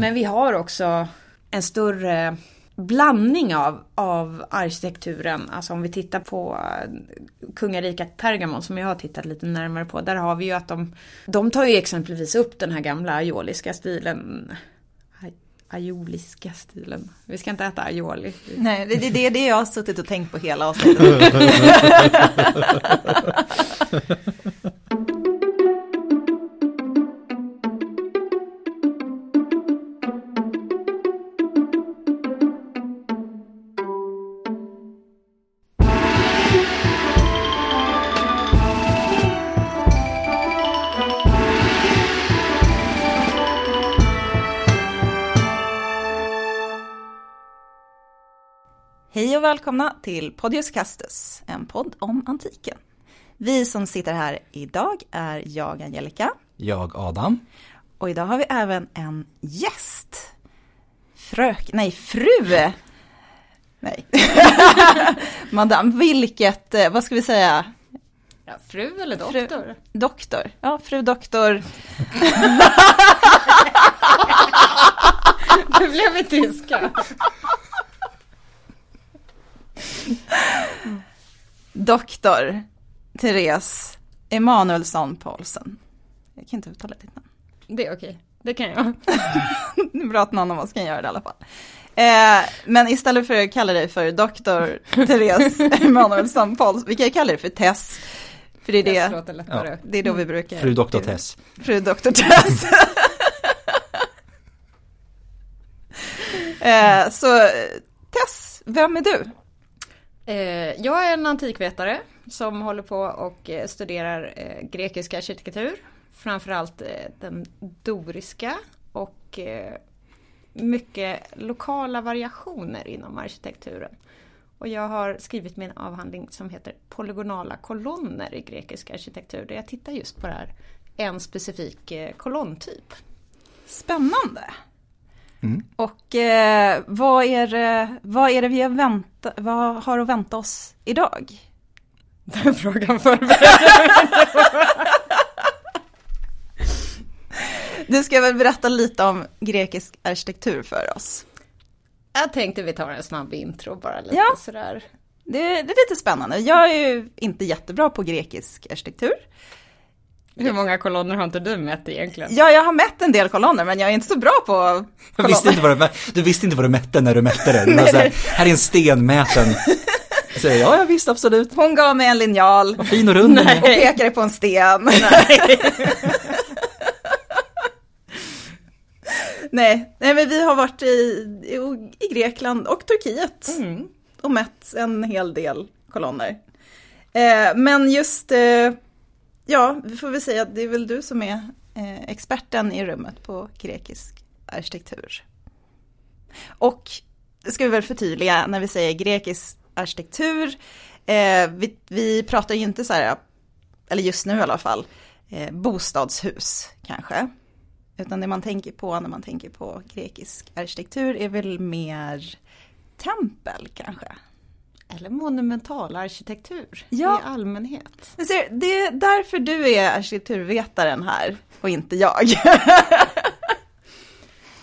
Men vi har också en större blandning av, av arkitekturen. Alltså om vi tittar på eh, kungariket Pergamon som jag har tittat lite närmare på. Där har vi ju att de, de tar ju exempelvis upp den här gamla aioliska stilen. Aioliska stilen. Vi ska inte äta aioli. Nej, det är det, det jag har suttit och tänkt på hela avsnittet. Hej och välkomna till Podius Castus, en podd om antiken. Vi som sitter här idag är jag Angelica. Jag Adam. Och idag har vi även en gäst. Frök, nej fru. Nej. Madame, vilket, eh, vad ska vi säga? Ja, fru eller doktor? Fru, doktor, ja fru doktor. Nu blev vi tyska. Doktor Therese Emanuelsson Paulsen. Jag kan inte uttala ditt namn. Det är okej, det kan jag. det är bra att någon av oss kan göra det i alla fall. Eh, men istället för att kalla dig för doktor Therese Emanuelsson Paulsen, vi kan kalla dig för Tess. För det är det, Ja. det är då vi brukar. Fru doktor Tess. Fru doktor Tess. eh, så Tess, vem är du? Eh, jag är en antikvetare som håller på och eh, studerar eh, grekisk arkitektur. Framförallt eh, den doriska och eh, mycket lokala variationer inom arkitekturen. Och jag har skrivit min avhandling som heter Polygonala kolonner i grekisk arkitektur där jag tittar just på det här, en specifik kolonntyp. Spännande! Mm. Och eh, vad, är det, vad är det vi har, vänta, vad har att vänta oss idag? Den frågan förbereder Du ska väl berätta lite om grekisk arkitektur för oss? Jag tänkte vi tar en snabb intro bara lite ja. sådär. Det, det är lite spännande. Jag är ju inte jättebra på grekisk arkitektur. Hur många kolonner har inte du mätt egentligen? Ja, jag har mätt en del kolonner, men jag är inte så bra på kolonner. Visste inte vad du, du visste inte vad du mätte när du mätte det. Du var så här, är en stenmäten. Så, ja, jag visste absolut. Hon gav mig en linjal. Vad fin och rund Och pekade på en sten. Nej. Nej, men vi har varit i, i, i Grekland och Turkiet. Mm. Och mätt en hel del kolonner. Eh, men just eh, Ja, vi får väl säga att det är väl du som är eh, experten i rummet på grekisk arkitektur. Och det ska vi väl förtydliga när vi säger grekisk arkitektur. Eh, vi, vi, pratar ju inte så här, eller just nu i alla fall, eh, bostadshus kanske. Utan det man tänker på när man tänker på grekisk arkitektur är väl mer tempel kanske. Eller monumentalarkitektur ja. i allmänhet. Ser, det är därför du är arkitekturvetaren här och inte jag.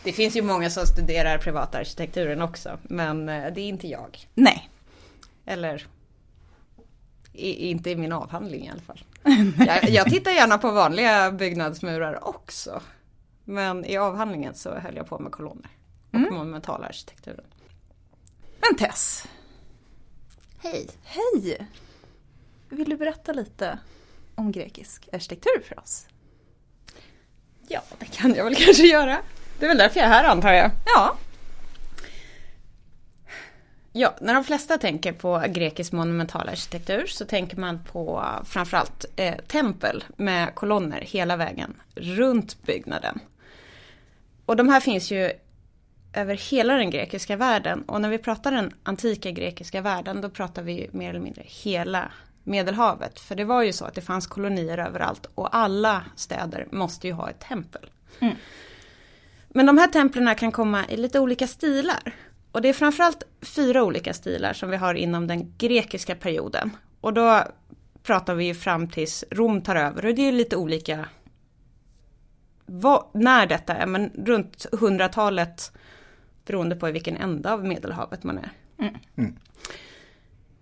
det finns ju många som studerar privatarkitekturen också, men eh, det är inte jag. Nej. Eller i, inte i min avhandling i alla fall. jag, jag tittar gärna på vanliga byggnadsmurar också. Men i avhandlingen så höll jag på med kolonner och mm. monumentalarkitekturen. Men Tess, Hej! Hej! Vill du berätta lite om grekisk arkitektur för oss? Ja, det kan jag väl kanske göra. Det är väl därför jag är här antar jag. Ja. Ja, när de flesta tänker på grekisk monumentalarkitektur så tänker man på framförallt eh, tempel med kolonner hela vägen runt byggnaden. Och de här finns ju över hela den grekiska världen. Och när vi pratar den antika grekiska världen då pratar vi mer eller mindre hela Medelhavet. För det var ju så att det fanns kolonier överallt och alla städer måste ju ha ett tempel. Mm. Men de här templen kan komma i lite olika stilar. Och det är framförallt fyra olika stilar som vi har inom den grekiska perioden. Och då pratar vi ju fram tills Rom tar över och det är lite olika vad, när detta är, men runt 100-talet beroende på i vilken ända av Medelhavet man är. Mm.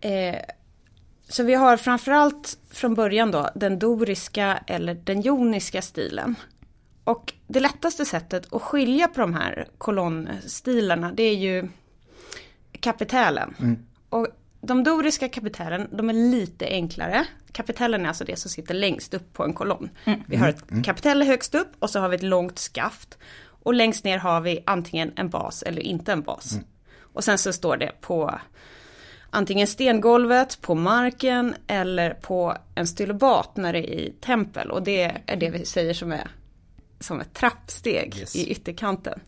Eh, så vi har framförallt från början då den doriska eller den joniska stilen. Och det lättaste sättet att skilja på de här kolonnstilarna det är ju kapitälen. Mm. Och de doriska kapitälen, de är lite enklare. Kapitellen är alltså det som sitter längst upp på en kolonn. Vi har ett kapitell högst upp och så har vi ett långt skaft. Och längst ner har vi antingen en bas eller inte en bas. Och sen så står det på antingen stengolvet, på marken eller på en stylobat när det är i tempel. Och det är det vi säger som är som ett trappsteg Yes. i ytterkanten.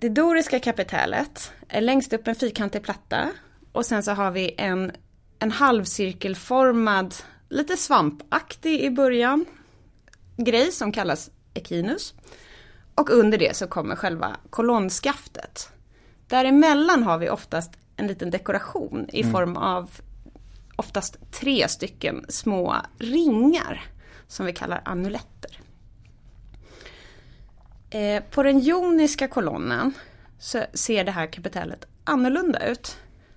Det doriska kapitellet är längst upp en fyrkantig platta och sen så har vi en, en halvcirkelformad, lite svampaktig i början, grej som kallas ekinus. Och under det så kommer själva kolonnskaftet. Däremellan har vi oftast en liten dekoration i form av oftast tre stycken små ringar som vi kallar amuletter. Eh, på den joniska kolonnen så ser det här kapitellet annorlunda ut.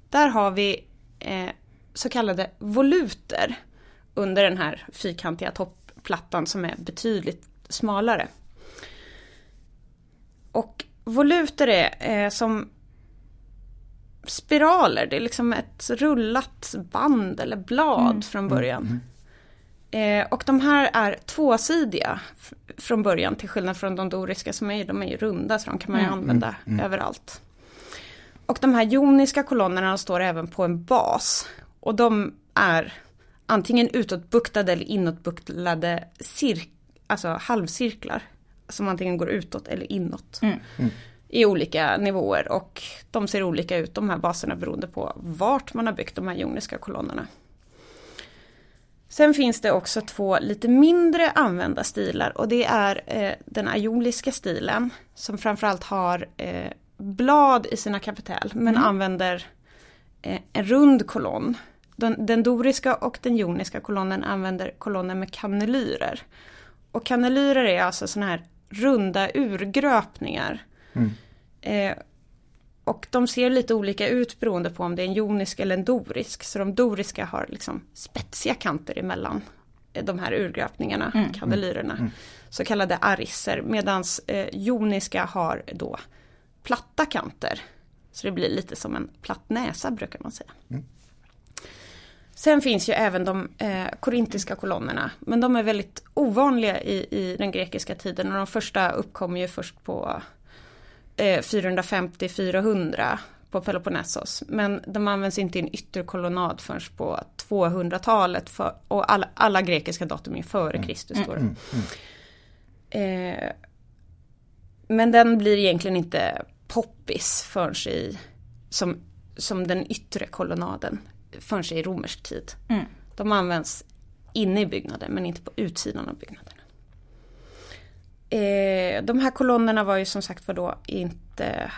Där har vi eh, så kallade voluter under den här fyrkantiga toppplattan som är betydligt smalare. Och voluter är eh, som spiraler, det är liksom ett rullat band eller blad från början. Eh, och de här är tvåsidiga från början till skillnad från de doriska som är, de är ju runda så de kan man ju använda överallt. Och de här joniska kolonnerna står även på en bas. Och de är antingen utåtbuktade eller inåtbuktade cir- alltså halvcirklar. Som antingen går utåt eller inåt. I olika nivåer och de ser olika ut de här baserna beroende på vart man har byggt de här joniska kolonnerna. Sen finns det också två lite mindre använda stilar och det är eh, den aioliska stilen som framförallt har eh, blad i sina kapitel men använder eh, en rund kolonn. Den, den doriska och den joniska kolonnen använder kolonner med kanelyrer. Och kanelyrer är alltså sådana här runda urgröpningar. Eh, och de ser lite olika ut beroende på om det är en jonisk eller en dorisk. Så de doriska har liksom spetsiga kanter emellan eh, de här urgröpningarna, kandelyrerna. Så kallade arisser. Medan eh, joniska har då platta kanter. Så det blir lite som en platt näsa brukar man säga. Sen finns ju även de eh, korintiska kolonnerna. Men de är väldigt ovanliga i, i den grekiska tiden. Och de första uppkommer ju först på eh, 450-400 på Peloponnesos. Men de används inte i en ytterkolonnad förrän på 200-talet. För, och alla, alla grekiska datum är före Kristus. Då. Eh, men den blir egentligen inte poppis förrän i, som, som den yttre kolonnaden, förrän i romersk tid. De används inne i byggnaden men inte på utsidan av byggnaden. Eh, de här kolonnerna var ju som sagt var då inte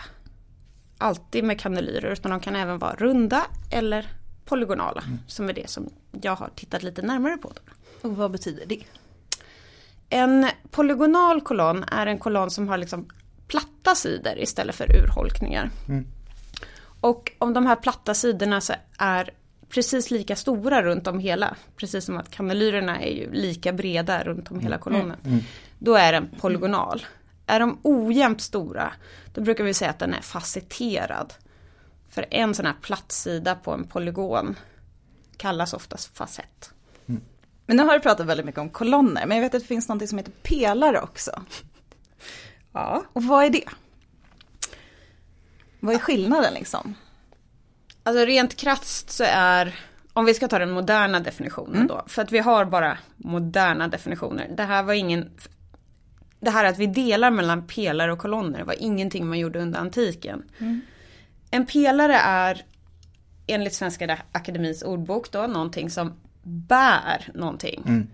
alltid med kanylyrer utan de kan även vara runda eller polygonala. Som är det som jag har tittat lite närmare på. Då. Och vad betyder det? En polygonal kolonn är en kolonn som har liksom platta sidor istället för urholkningar. Och om de här platta sidorna så är precis lika stora runt om hela, precis som att kanelyrerna är ju lika breda runt om hela kolonnen. Då är den polygonal. Är de ojämnt stora, då brukar vi säga att den är facetterad. För en sån här platt sida på en polygon kallas oftast facett. Men nu har du pratat väldigt mycket om kolonner, men jag vet att det finns något som heter pelare också. Ja. Och vad är det? Vad är skillnaden liksom? Alltså rent krasst så är, om vi ska ta den moderna definitionen då, för att vi har bara moderna definitioner. Det här var ingen, det här att vi delar mellan pelare och kolonner var ingenting man gjorde under antiken. En pelare är enligt Svenska Akademins ordbok då någonting som bär någonting.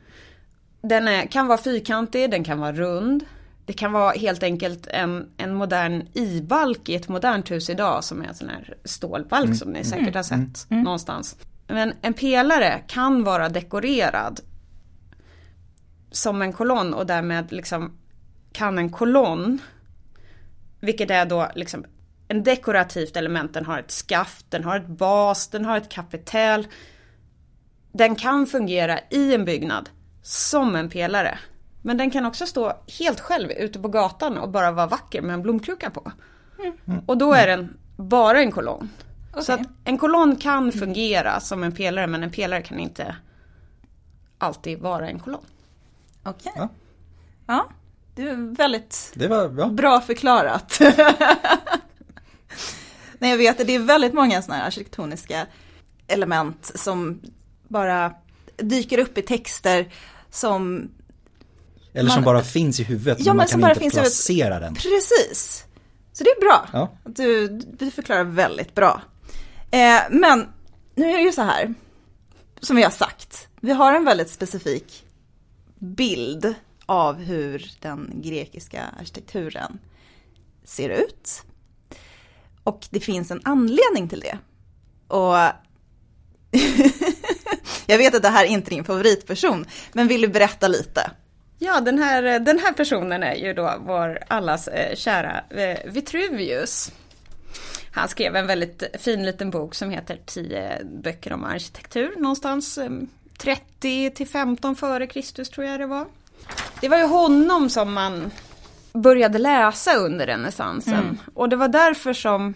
Den är, kan vara fyrkantig, den kan vara rund. Det kan vara helt enkelt en, en modern i-balk i ett modernt hus idag som är en sån här stålbalk som ni säkert har sett någonstans. Men en pelare kan vara dekorerad som en kolonn och därmed liksom kan en kolonn, vilket är då liksom en dekorativt element, den har ett skaft, den har ett bas, den har ett kapitel. Den kan fungera i en byggnad som en pelare. Men den kan också stå helt själv ute på gatan och bara vara vacker med en blomkruka på. Mm. Och då är den bara en kolonn. Okay. Så att en kolonn kan fungera som en pelare men en pelare kan inte alltid vara en kolonn. Okej. Okay. Ja. ja. det är väldigt det var, ja. bra förklarat. Nej, jag vet att det är väldigt många sådana här arkitektoniska element som bara dyker upp i texter som eller som bara finns i huvudet, ja, men man kan inte placera den. Precis. Så det är bra. Ja. Du, du förklarar väldigt bra. Eh, men nu är det ju så här, som vi har sagt, vi har en väldigt specifik bild av hur den grekiska arkitekturen ser ut. Och det finns en anledning till det. Och jag vet att det här är inte är din favoritperson, men vill du berätta lite? Ja, den här, den här personen är ju då vår allas eh, kära eh, Vitruvius. Han skrev en väldigt fin liten bok som heter 10 böcker om arkitektur någonstans 30 eh, till 15 före Kristus tror jag det var. Det var ju honom som man började läsa under renässansen. Mm. Och det var därför som,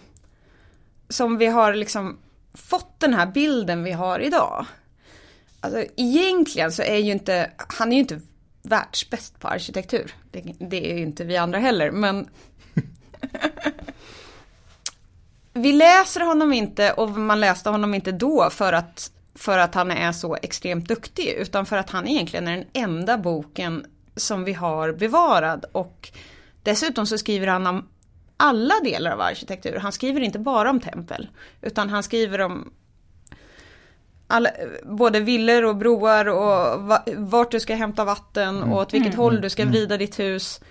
som vi har liksom fått den här bilden vi har idag. Alltså egentligen så är ju inte, han är ju inte världsbäst på arkitektur. Det, det är ju inte vi andra heller, men vi läser honom inte och man läste honom inte då för att, för att han är så extremt duktig, utan för att han egentligen är den enda boken som vi har bevarad och dessutom så skriver han om alla delar av arkitektur. Han skriver inte bara om tempel, utan han skriver om alla, både villor och broar och va, vart du ska hämta vatten mm. och åt vilket mm. håll du ska mm. vrida ditt hus.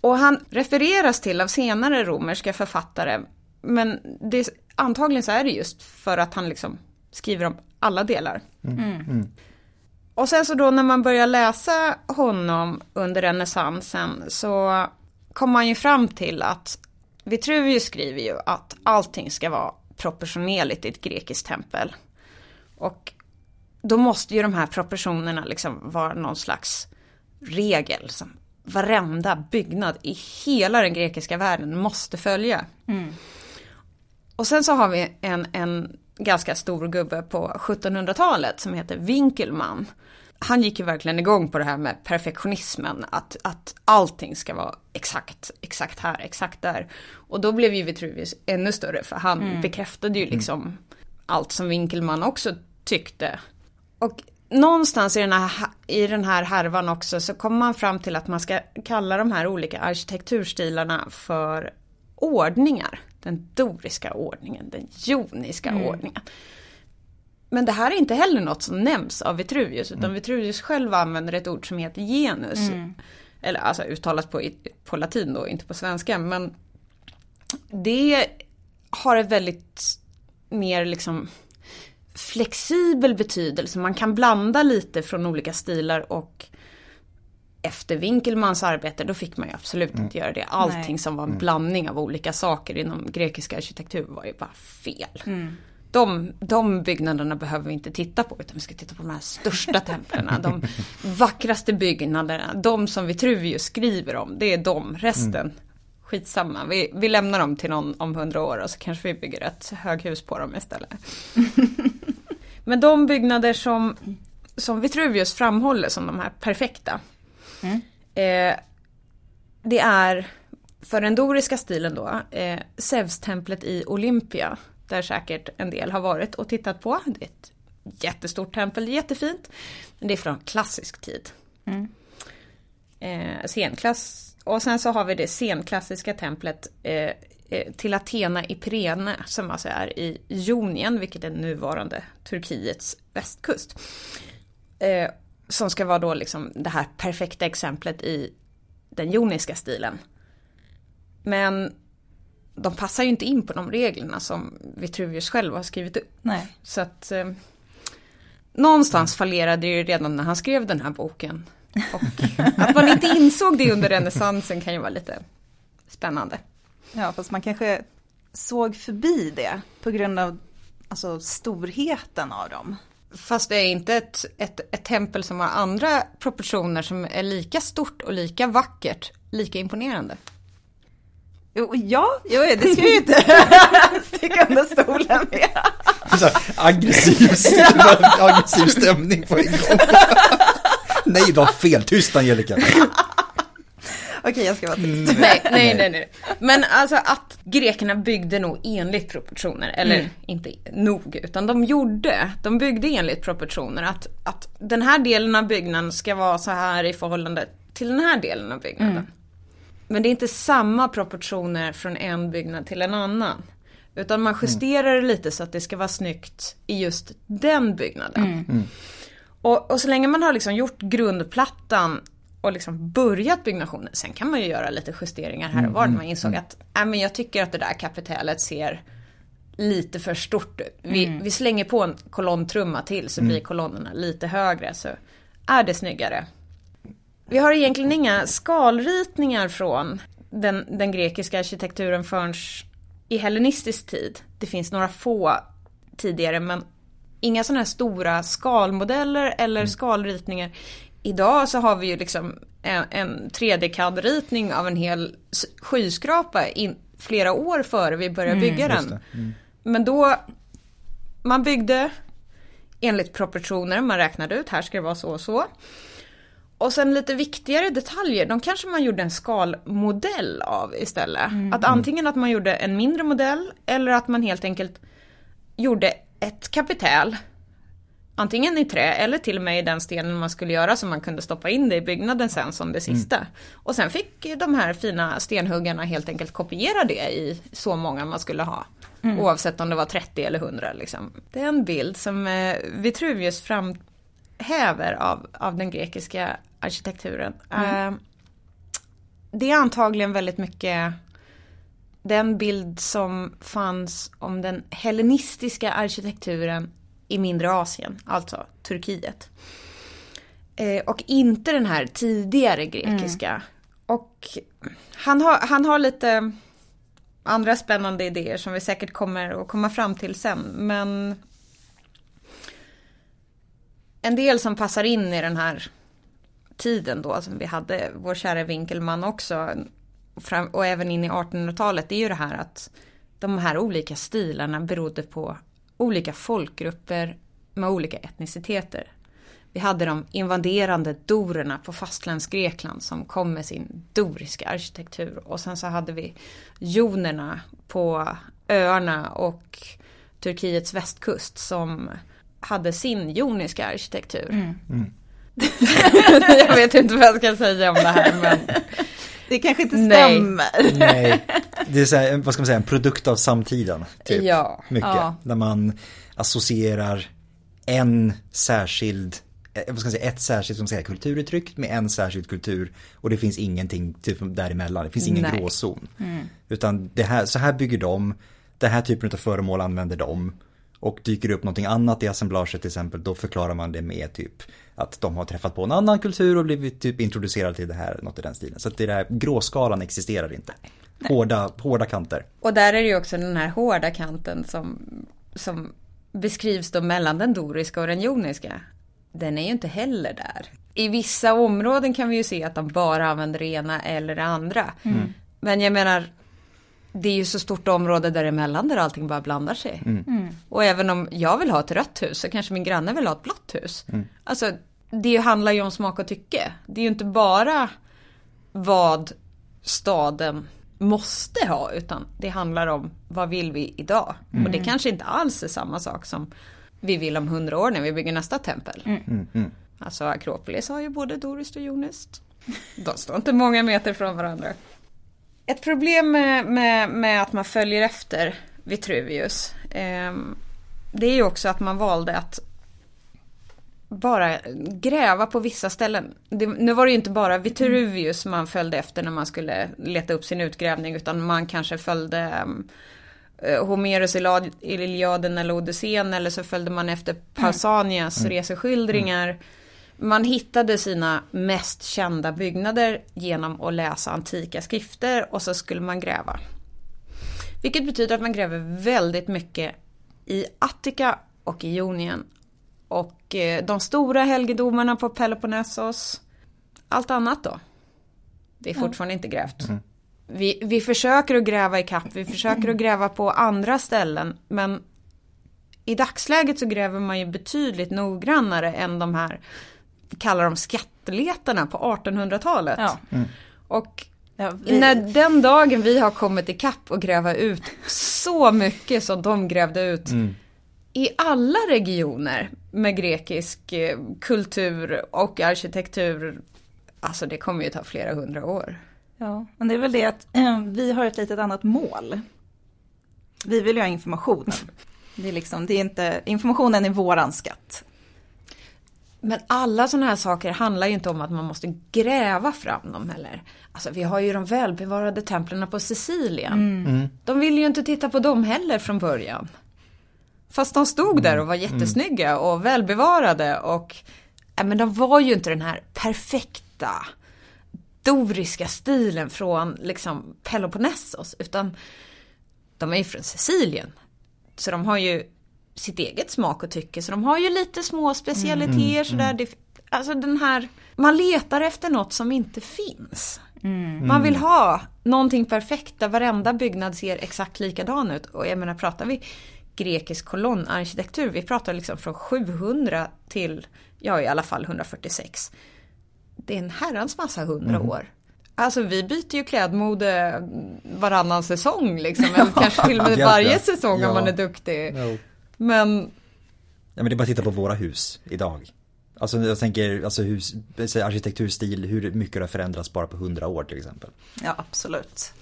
Och han refereras till av senare romerska författare. Men det, antagligen så är det just för att han liksom skriver om alla delar. Mm. mm. Och sen så då när man börjar läsa honom under renässansen så kommer man ju fram till att Vitruvius skriver ju att allting ska vara proportionerligt i ett grekiskt tempel. Och då måste ju de här proportionerna liksom vara någon slags regel som varenda byggnad i hela den grekiska världen måste följa. Mm. Och sen så har vi en, en ganska stor gubbe på 1700-talet som heter Winkelmann. Han gick ju verkligen igång på det här med perfektionismen, att, att allting ska vara exakt, exakt här, exakt där. Och då blev ju Vitruvius ännu större för han mm. bekräftade ju liksom mm. allt som Winkelmann också tyckte. Och någonstans i den, här, i den här härvan också så kommer man fram till att man ska kalla de här olika arkitekturstilarna för ordningar. Den doriska ordningen, den joniska mm. ordningen. Men det här är inte heller något som nämns av Vitruvius, utan mm. Vitruvius själv använder ett ord som heter genus. Mm. Eller alltså uttalat på, på latin då, inte på svenska. Men det har ett väldigt mer liksom flexibel betydelse. Man kan blanda lite från olika stilar och efter Winkelmans arbete då fick man ju absolut mm. inte göra det. Allting Nej. som var en mm. blandning av olika saker inom grekisk arkitektur var ju bara fel. Mm. De, de byggnaderna behöver vi inte titta på utan vi ska titta på de här största templen. De vackraste byggnaderna, de som Vitruvius skriver om, det är de. Resten, mm. skitsamma. Vi, vi lämnar dem till någon om hundra år och så kanske vi bygger ett höghus på dem istället. Men de byggnader som, som Vitruvius framhåller som de här perfekta. Mm. Eh, det är för den doriska stilen då, eh, Zeus-templet i Olympia. Där säkert en del har varit och tittat på. Det är ett jättestort tempel, jättefint. Men det är från klassisk tid. Mm. Eh, senklass. Och sen så har vi det senklassiska templet eh, till Athena i Pirene som alltså är i Jonien, vilket är nuvarande Turkiets västkust. Eh, som ska vara då liksom det här perfekta exemplet i den joniska stilen. Men de passar ju inte in på de reglerna som Vitruvius själv har skrivit upp. Nej. Så att eh, någonstans fallerade det ju redan när han skrev den här boken. Och att man inte insåg det under renässansen kan ju vara lite spännande. Ja, fast man kanske såg förbi det på grund av alltså, storheten av dem. Fast det är inte ett, ett, ett tempel som har andra proportioner som är lika stort och lika vackert, lika imponerande. Jo, ja, jo, det ska jag ju inte sticka under stolen med. Så här, aggressiv, aggressiv stämning på en gång. Nej, du har fel. Tyst Angelica. Okej, jag ska vara tyst. Nej, nej, nej, nej. Men alltså att grekerna byggde nog enligt proportioner, eller Mm. inte nog, utan de gjorde, de byggde enligt proportioner. Att, att den här delen av byggnaden ska vara så här i förhållande till den här delen av byggnaden. Mm. Men det är inte samma proportioner från en byggnad till en annan. Utan man justerar det lite så att det ska vara snyggt i just den byggnaden. Och, och så länge man har liksom gjort grundplattan och liksom börjat byggnationen, sen kan man ju göra lite justeringar här och var. när Man insåg att äh, men jag tycker att det där kapitellet ser lite för stort ut. Vi, vi slänger på en kolonntrumma till så blir kolonnerna lite högre så är det snyggare. Vi har egentligen inga skalritningar från den, den grekiska arkitekturen förrän i hellenistisk tid. Det finns några få tidigare men inga sådana här stora skalmodeller eller skalritningar. Idag så har vi ju liksom en, en 3D-CAD-ritning av en hel skyskrapa in, flera år före vi börjar bygga Just den. det. Men då, man byggde enligt proportioner, man räknade ut, här ska det vara så och så. Och sen lite viktigare detaljer, de kanske man gjorde en skalmodell av istället. Att antingen att man gjorde en mindre modell eller att man helt enkelt gjorde ett kapitel. Antingen i trä eller till och med i den stenen man skulle göra så man kunde stoppa in det i byggnaden sen som det sista. Och sen fick de här fina stenhuggarna helt enkelt kopiera det i så många man skulle ha. Oavsett om det var 30 eller 100 liksom. Det är en bild som eh, Vitruvius framhäver av, av den grekiska arkitekturen. Eh, det är antagligen väldigt mycket den bild som fanns om den hellenistiska arkitekturen i mindre Asien, alltså Turkiet. Eh, och inte den här tidigare grekiska. Och han har, han har lite andra spännande idéer som vi säkert kommer att komma fram till sen. Men en del som passar in i den här tiden då som vi hade vår kära Winkelmann också och även in i 1800-talet det är ju det här att de här olika stilarna berodde på olika folkgrupper med olika etniciteter. Vi hade de invaderande dorerna på fastlandsgrekland som kom med sin doriska arkitektur och sen så hade vi jonerna på öarna och Turkiets västkust som hade sin joniska arkitektur. jag vet inte vad jag ska säga om det här men Det kanske inte Nej. stämmer. Nej, det är så här, vad ska man säga, en produkt av samtiden. Typ. Ja, Mycket. ja. Där man associerar en särskild, eh, vad ska man säga, ett särskilt som säga, kulturuttryck med en särskild kultur. Och det finns ingenting typ, däremellan, det finns ingen Nej. gråzon. Utan det här, så här bygger de, den här typen av föremål använder de. Och dyker det upp någonting annat i assemblaget till exempel, då förklarar man det med typ att de har träffat på en annan kultur och blivit typ introducerade till det här, något i den stilen. Så att det där gråskalan existerar inte. Hårda, hårda kanter. Och där är det ju också den här hårda kanten som, som beskrivs då mellan den doriska och den joniska. Den är ju inte heller där. I vissa områden kan vi ju se att de bara använder det ena eller det andra. Men jag menar, det är ju så stort område däremellan där allting bara blandar sig. Och även om jag vill ha ett rött hus så kanske min granne vill ha ett blått hus. Alltså, det handlar ju om smak och tycke. Det är ju inte bara vad staden måste ha utan det handlar om vad vill vi idag. Och det kanske inte alls är samma sak som vi vill om hundra år när vi bygger nästa tempel. Alltså Akropolis har ju både doriskt och joniskt. De står inte många meter från varandra. Ett problem med, med, med att man följer efter Vitruvius ehm, det är ju också att man valde att bara gräva på vissa ställen. Det, nu var det ju inte bara Vitruvius man följde efter när man skulle leta upp sin utgrävning utan man kanske följde um, Homerus Iliad- Iliaden eller Odysseen eller så följde man efter Pausanias reseskildringar. Man hittade sina mest kända byggnader genom att läsa antika skrifter och så skulle man gräva. Vilket betyder att man gräver väldigt mycket i Attika och i Ionien. Och eh, de stora helgedomarna på Peloponnesos. Allt annat då? Det är fortfarande inte grävt. Mm. Vi, vi försöker att gräva i kapp, vi försöker att gräva på andra ställen. Men i dagsläget så gräver man ju betydligt noggrannare än de här, kallar de skattletarna på 1800-talet. Ja. Mm. Och ja, vi... när den dagen vi har kommit i kapp och gräva ut så mycket som de grävde ut mm. i alla regioner med grekisk eh, kultur och arkitektur, alltså det kommer ju ta flera hundra år. Ja, men det är väl det att äh, vi har ett litet annat mål. Vi vill ju ha informationen. Det är liksom, det är inte, informationen är våran skatt. Men alla sådana här saker handlar ju inte om att man måste gräva fram dem heller. Alltså vi har ju de välbevarade templen på Sicilien. Mm. Mm. De vill ju inte titta på dem heller från början. Fast de stod där och var mm. jättesnygga och välbevarade och äh, men de var ju inte den här perfekta doriska stilen från liksom Peloponnesos utan de är ju från Sicilien. Så de har ju sitt eget smak och tycke. Så de har ju lite små specialiteter mm, sådär. Mm. Alltså den här, man letar efter något som inte finns. Mm. Man vill ha någonting perfekt där varenda byggnad ser exakt likadan ut. Och jag menar pratar vi grekisk kolonnarkitektur, vi pratar liksom från 700 till, ja i alla fall 146. Det är en herrans massa hundra mm. år. Alltså vi byter ju klädmode varannan säsong liksom. Eller kanske till och med varje säsong ja. om man är duktig. No. Men... Ja men det är bara att titta på våra hus idag. Alltså jag tänker, alltså hus, arkitekturstil, hur mycket det har förändrats bara på hundra år till exempel. Ja absolut.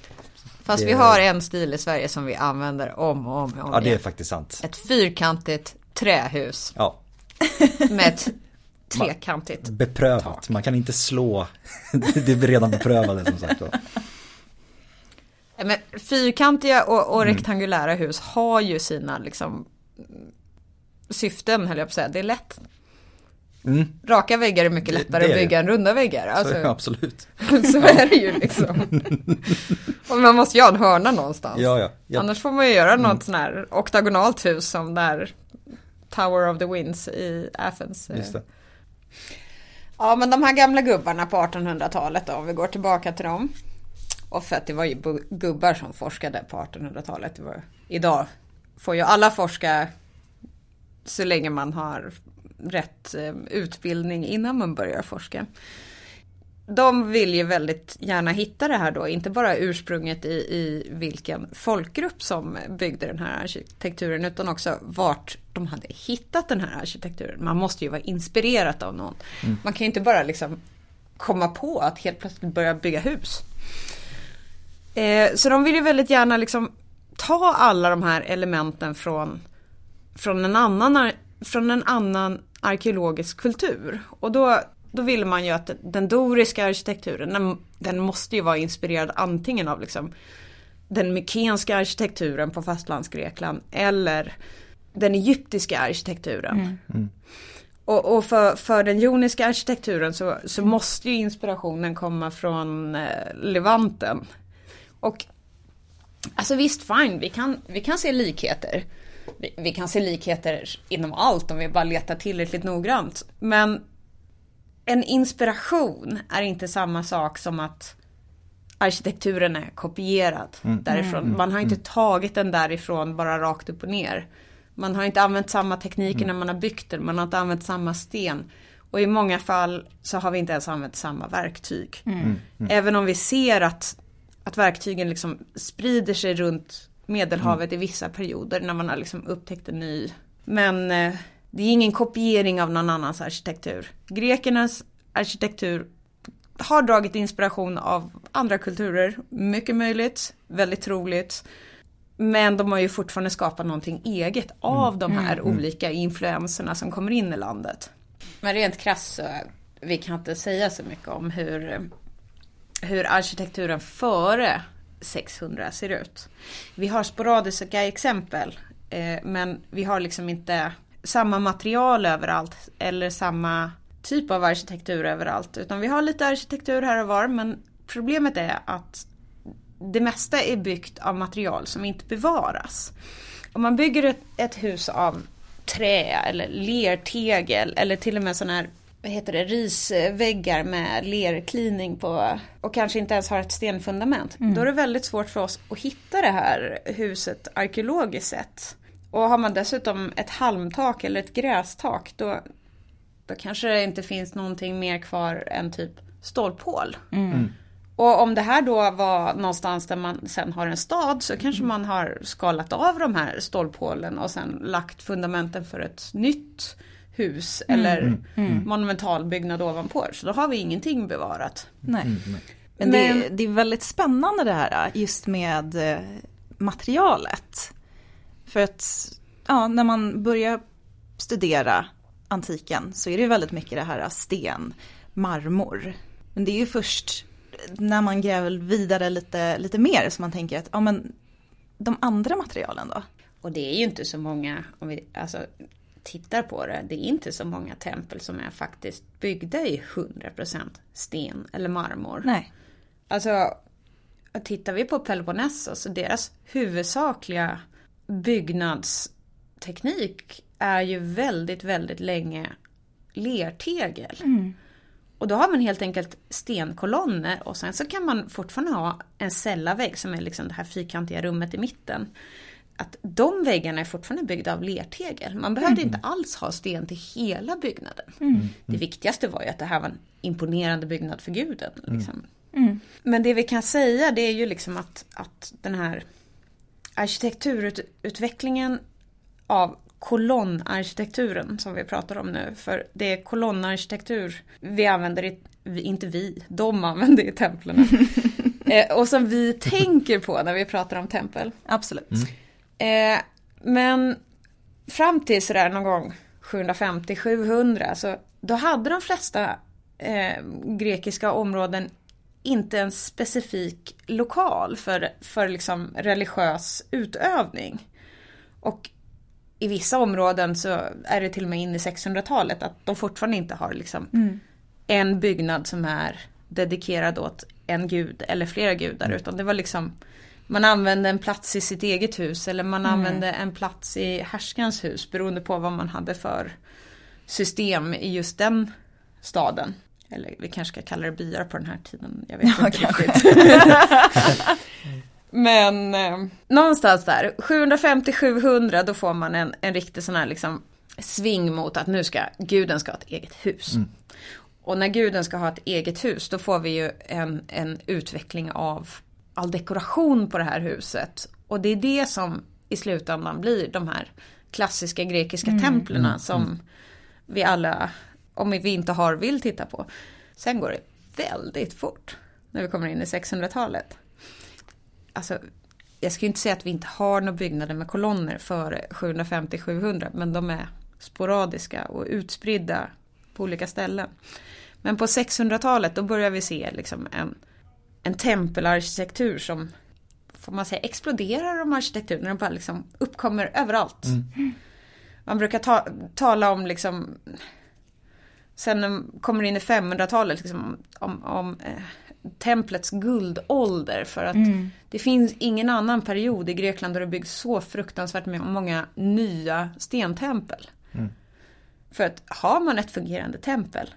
Fast det... vi har en stil i Sverige som vi använder om och om och om Ja det är faktiskt sant. Ett fyrkantigt trähus. Ja. Med ett trekantigt Beprövat, tak. man kan inte slå. det är redan beprövade som sagt. Men fyrkantiga och, och mm. rektangulära hus har ju sina liksom syften höll jag på att säga. Det är lätt. Mm. Raka väggar är mycket lättare det, det är att bygga än runda väggar. Alltså, så, absolut. så är det ju liksom. och man måste ju ha en hörna någonstans. Ja, ja, ja. Annars får man ju göra något mm. sån här oktagonalt hus som där Tower of the Winds i Athens. Det. Ja men de här gamla gubbarna på 1800-talet då, om vi går tillbaka till dem. Och för att det var ju gubbar som forskade på 1800-talet. Idag får ju alla forska så länge man har rätt eh, utbildning innan man börjar forska. De vill ju väldigt gärna hitta det här då, inte bara ursprunget i, i vilken folkgrupp som byggde den här arkitekturen utan också vart de hade hittat den här arkitekturen. Man måste ju vara inspirerat av någon. Mm. Man kan ju inte bara liksom komma på att helt plötsligt börja bygga hus. Eh, så de vill ju väldigt gärna liksom ta alla de här elementen från, från, en, annan, från en annan arkeologisk kultur. Och då, då vill man ju att den doriska arkitekturen, den, den måste ju vara inspirerad antingen av liksom den mykenska arkitekturen på fastlandsgrekland eller den egyptiska arkitekturen. Mm. Mm. Och, och, för, för den joniska arkitekturen så, så måste ju inspirationen komma från eh, Levanten. Och alltså visst fine, vi kan, vi kan se likheter. Vi, vi, kan se likheter inom allt om vi bara letar tillräckligt noggrant. Men en inspiration är inte samma sak som att arkitekturen är kopierad mm. därifrån. Mm. Man har inte mm. tagit den därifrån bara rakt upp och ner. Man har inte använt samma tekniker mm. när man har byggt den, man har inte använt samma sten. Och i många fall så har vi inte ens använt samma verktyg. Mm. Även om vi ser att, att verktygen liksom sprider sig runt Medelhavet mm. i vissa perioder när man har liksom upptäckt en ny. Men eh, det är ingen kopiering av någon annans arkitektur. Grekernas arkitektur har dragit inspiration av andra kulturer, mycket möjligt, väldigt troligt. Men de har ju fortfarande skapat någonting eget av mm. de här mm. olika influenserna som kommer in i landet. Men rent krasst så vi kan inte säga så mycket om hur, hur arkitekturen före 600 ser ut. Vi har sporadiska exempel eh, men vi har liksom inte samma material överallt eller samma typ av arkitektur överallt. Utan vi har lite arkitektur här och var men problemet är att det mesta är byggt av material som inte bevaras. Om man bygger ett, ett hus av trä eller lertegel eller till och med sån här vad heter det, risväggar med lerklining på och kanske inte ens har ett stenfundament. Mm. Då är det väldigt svårt för oss att hitta det här huset arkeologiskt sett. Och har man dessutom ett halmtak eller ett grästak då, då kanske det inte finns någonting mer kvar än typ stolphål. Mm. mm. Och om det här då var någonstans där man sen har en stad så kanske man har skalat av de här stolphålen och sen lagt fundamenten för ett nytt hus mm. eller mm. mm. monumental byggnad ovanpå. Så då har vi ingenting bevarat. Nej. Mm. Men, det, är, det är väldigt spännande det här just med eh, materialet. För att ja, när man börjar studera antiken så är det väldigt mycket det här sten, marmor. Men det är ju först när man gräver vidare lite, lite mer som man tänker att ja men de andra materialen då? Och det är ju inte så många, om vi alltså, tittar på det, det är inte så många tempel som är faktiskt byggda i 100% sten eller marmor. Nej. Alltså, tittar vi på Peloponnesos, deras huvudsakliga byggnadsteknik är ju väldigt, väldigt länge lertegel. Mm. Och då har man helt enkelt stenkolonner och sen så kan man fortfarande ha en cellavägg som är liksom det här fyrkantiga rummet i mitten. Att de väggarna är fortfarande byggda av lertegel. Man behövde mm. inte alls ha sten till hela byggnaden. Mm. Det viktigaste var ju att det här var en imponerande byggnad för guden. Mm. Liksom. Mm. Men det vi kan säga det är ju liksom att, att den här arkitekturutvecklingen av kolonnarkitekturen som vi pratar om nu. För det är kolonnarkitektur vi använder, i, inte vi, de använder i templen. eh, och som vi tänker på när vi pratar om tempel. Absolut. Mm. Eh, men fram till sådär någon gång 750-700 så då hade de flesta eh, grekiska områden inte en specifik lokal för, för liksom religiös utövning. Och i vissa områden så är det till och med in i 600-talet att de fortfarande inte har liksom mm. en byggnad som är dedikerad åt en gud eller flera gudar mm. utan det var liksom man använde en plats i sitt eget hus eller man mm. använde en plats i härskans hus beroende på vad man hade för system i just den staden. Eller vi kanske ska kalla det byar på den här tiden. Jag vet ja, inte riktigt. Men eh, någonstans där, 750-700 då får man en, en riktig sån här liksom sving mot att nu ska guden ska ha ett eget hus. Mm. Och när guden ska ha ett eget hus då får vi ju en, en utveckling av all dekoration på det här huset. Och det är det som i slutändan blir de här klassiska grekiska mm. templen mm. som mm. vi alla, om vi inte har, vill titta på. Sen går det väldigt fort när vi kommer in i 600-talet alltså, jag skulle inte säga att vi inte har några byggnader med kolonner före 750-700 men de är sporadiska och utspridda på olika ställen. Men på 600-talet då börjar vi se liksom en, en tempelarkitektur som får man säga exploderar om arkitekturen. Den bara liksom uppkommer överallt. Mm. Man brukar ta, tala om liksom Sen kommer in i 500-talet liksom, om, om eh, templets guldålder. För att mm. det finns ingen annan period i Grekland där det byggs så fruktansvärt många nya stentempel. Mm. För att har man ett fungerande tempel,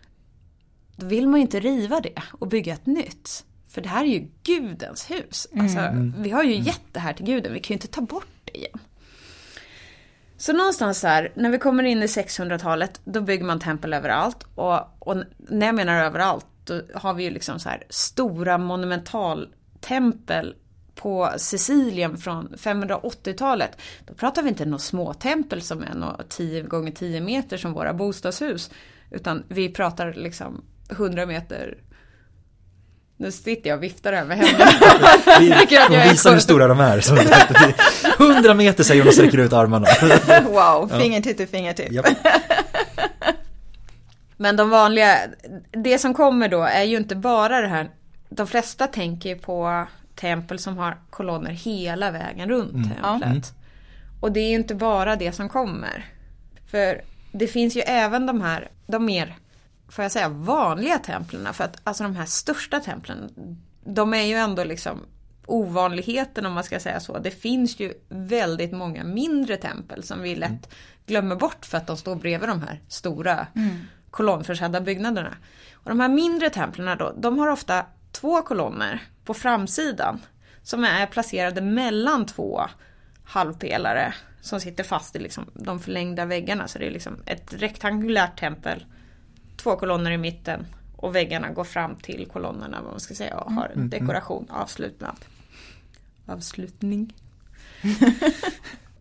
då vill man ju inte riva det och bygga ett nytt. För det här är ju gudens hus. Mm. Alltså, mm. vi har ju mm. gett det här till guden, vi kan ju inte ta bort det igen. Så någonstans här, när vi kommer in i 600-talet, då bygger man tempel överallt. Och, och när jag menar överallt, då har vi ju liksom så här stora monumentaltempel på Sicilien från 580-talet. Då pratar vi inte några små tempel som är några 10 gånger 10 meter som våra bostadshus. Utan vi pratar liksom 100 meter nu sitter jag och viftar över händerna. Vi, visar hur stora de är. 100 meter säger hon och sträcker ut armarna. wow, fingertipp till fingertipp. Yep. Men de vanliga, det som kommer då är ju inte bara det här, de flesta tänker på tempel som har kolonner hela vägen runt mm. templet. Mm. Och det är ju inte bara det som kommer. För det finns ju även de här, de mer får jag säga, vanliga templen. För att alltså de här största templen, de är ju ändå liksom ovanligheten om man ska säga så. Det finns ju väldigt många mindre tempel som vi lätt glömmer bort för att de står bredvid de här stora mm. kolonnförsedda byggnaderna. Och de här mindre templen då, de har ofta två kolonner på framsidan som är placerade mellan två halvpelare som sitter fast i liksom de förlängda väggarna. Så det är liksom ett rektangulärt tempel, två kolonner i mitten och väggarna går fram till kolonnerna vad man ska säga och har en mm, dekoration avslutnad. Avslutning.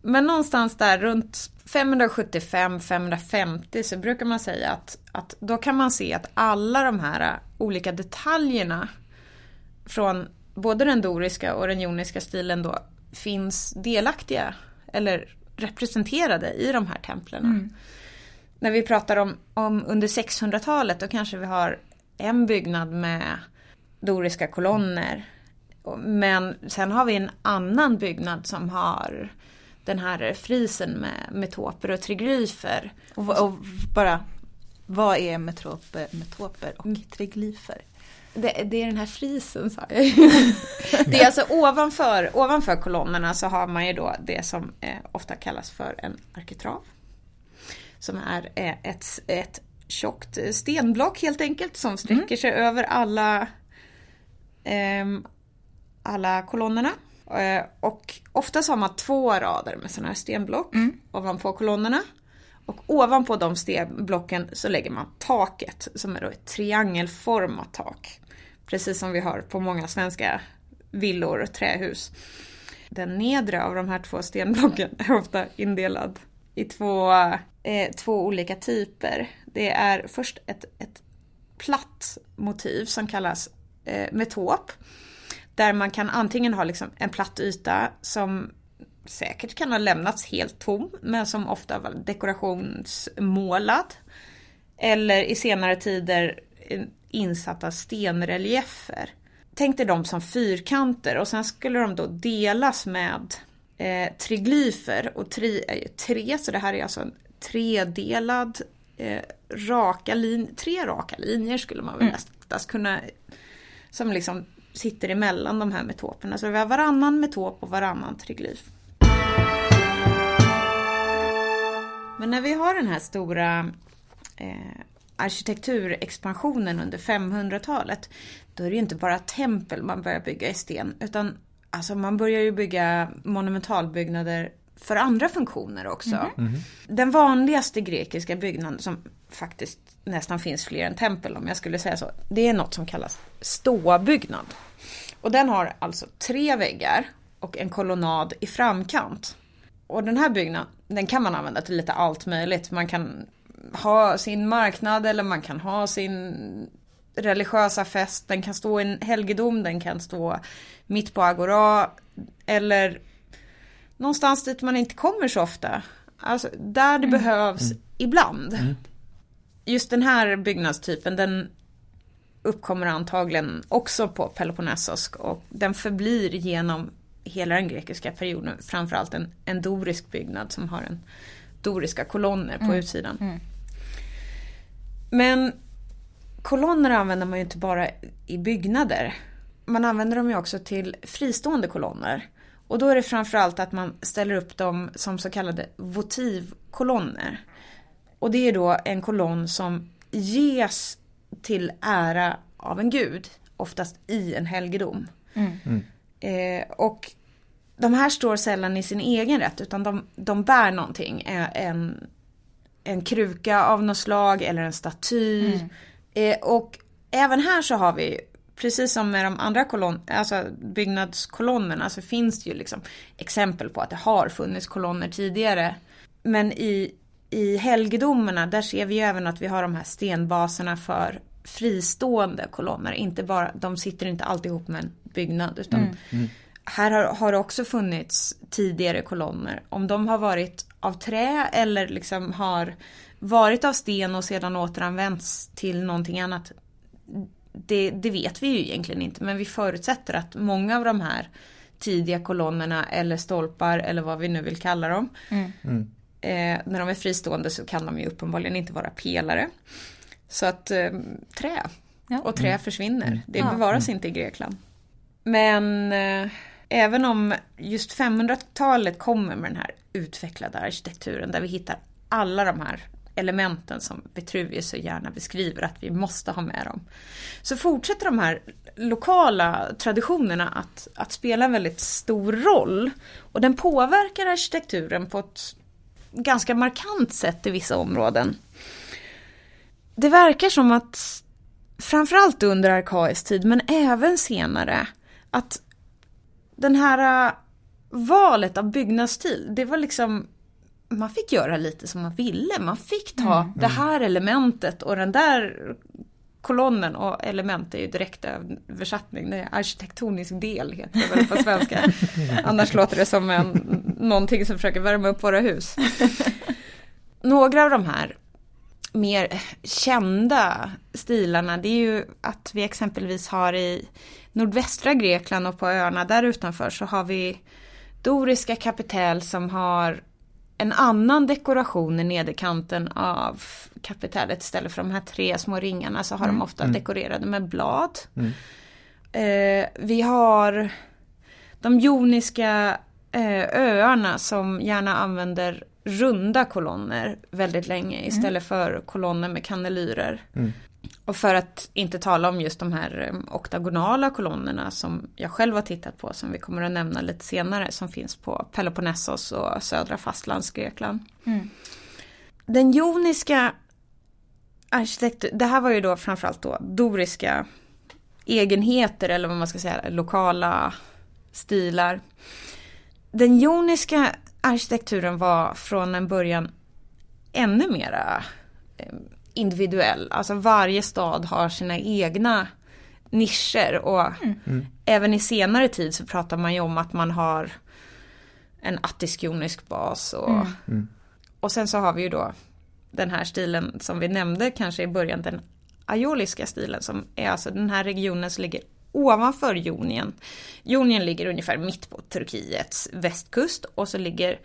Men någonstans där runt 575-550 så brukar man säga att, att då kan man se att alla de här olika detaljerna från både den doriska och den joniska stilen då finns delaktiga eller representerade i de här templen. Mm. När vi pratar om, om under 600-talet då kanske vi har en byggnad med doriska kolonner. Men sen har vi en annan byggnad som har den här frisen med metoper och triglyfer. Och, och bara, vad är metroper, metoper och mm. triglyfer? Det, det, är den här frisen sa jag Det är alltså ovanför, ovanför kolonnerna så har man ju då det som eh, ofta kallas för en arkitrav. Som är eh, ett, ett tjockt stenblock helt enkelt som sträcker mm. sig över alla, eh, alla kolonnerna. Eh, och oftast har man två rader med sådana här stenblock mm. ovanpå kolonnerna. Och ovanpå de stenblocken så lägger man taket som är då ett triangelformat tak. Precis som vi har på många svenska villor och trähus. Den nedre av de här två stenblocken är ofta indelad i två, eh, två olika typer. Det är först ett, ett platt motiv som kallas eh, metop. Där man kan antingen ha liksom en platt yta som säkert kan ha lämnats helt tom men som ofta var dekorationsmålad. Eller i senare tider insatta stenreliefer. Tänk dig dem som fyrkanter och sen skulle de då delas med eh, triglyfer och tri är ju tre så det här är alltså en tredelad eh, raka lin tre raka linjer skulle man väl mm. nästan kunna som liksom sitter emellan de här metoperna. Så vi har varannan metop och varannan triglyf. Men när vi har den här stora eh, arkitekturexpansionen under 500-talet, då är det ju inte bara tempel man börjar bygga i sten, utan alltså man börjar ju bygga monumentalbyggnader för andra funktioner också. Mm -hmm. Den vanligaste grekiska byggnaden som faktiskt nästan finns fler än tempel om jag skulle säga så. Det är något som kallas ståbyggnad. Och den har alltså tre väggar och en kolonnad i framkant. Och den här byggnaden, den kan man använda till lite allt möjligt. Man kan ha sin marknad eller man kan ha sin religiösa fest. Den kan stå i en helgedom, den kan stå mitt på agora. Eller någonstans dit man inte kommer så ofta. Alltså där det mm. behövs mm. ibland. Mm. Just den här byggnadstypen den uppkommer antagligen också på Peloponnesos och den förblir genom hela den grekiska perioden framförallt en, en dorisk byggnad som har en doriska kolonner på mm. utsidan. Mm. Men kolonner använder man ju inte bara i byggnader. Man använder dem ju också till fristående kolonner. Och då är det framförallt att man ställer upp dem som så kallade votivkolonner. Och det är då en kolonn som ges till ära av en gud, oftast i en helgedom. Mm. Mm. Eh, och de här står sällan i sin egen rätt utan de, de bär någonting. En, en kruka av något slag eller en staty. Mm. Eh, och även här så har vi Precis som med de andra kolon, alltså byggnadskolonnerna så finns det ju liksom exempel på att det har funnits kolonner tidigare. Men i, i helgedomarna där ser vi ju även att vi har de här stenbaserna för fristående kolonner. Inte bara, de sitter inte alltid ihop med en byggnad utan mm. Mm. här har, har det också funnits tidigare kolonner. Om de har varit av trä eller liksom har varit av sten och sedan återanvänts till någonting annat. Det, det, vet vi ju egentligen inte men vi förutsätter att många av de här tidiga kolonnerna eller stolpar eller vad vi nu vill kalla dem. Mm. Mm. Eh, när de är fristående så kan de ju uppenbarligen inte vara pelare. Så att eh, trä Ja. och trä försvinner. Det Ja. bevaras inte i Grekland. Men eh, även om just 500-talet kommer med den här utvecklade arkitekturen där vi hittar alla de här elementen som Vitruvius så gärna beskriver att vi måste ha med dem. Så fortsätter de här lokala traditionerna att, att spela en väldigt stor roll. Och den påverkar arkitekturen på ett ganska markant sätt i vissa områden. Det verkar som att framförallt under arkaisk tid men även senare att den här äh, valet av byggnadsstil, det var liksom man fick göra lite som man ville. Man fick ta det här elementet och den där kolonnen och element är ju direkt översättning. Det är arkitektonisk del heter det väl på svenska. Annars låter det som en, någonting som försöker värma upp våra hus. Några av de här mer kända stilarna det är ju att vi exempelvis har i nordvästra Grekland och på öarna där utanför så har vi doriska kapitel som har en annan dekoration i nederkanten av kapitellet istället för de här tre små ringarna så har de ofta dekorerade med blad. Eh, vi har de joniska eh, öarna som gärna använder runda kolonner väldigt länge istället för kolonner med kannelyrer. Och för att inte tala om just de här eh, oktagonala kolonnerna som jag själv har tittat på som vi kommer att nämna lite senare som finns på Peloponnesos och södra fastlandsgrekland. Den joniska arkitektur, det här var ju då framförallt då doriska egenheter eller vad man ska säga, lokala stilar. Den joniska arkitekturen var från en början ännu mera eh, individuell. Alltså varje stad har sina egna nischer och även i senare tid så pratar man ju om att man har en attisk-jonisk bas och, och sen så har vi ju då den här stilen som vi nämnde kanske i början, den aioliska stilen som är alltså den här regionen som ligger ovanför Jonien. Jonien ligger ungefär mitt på Turkiets västkust och så ligger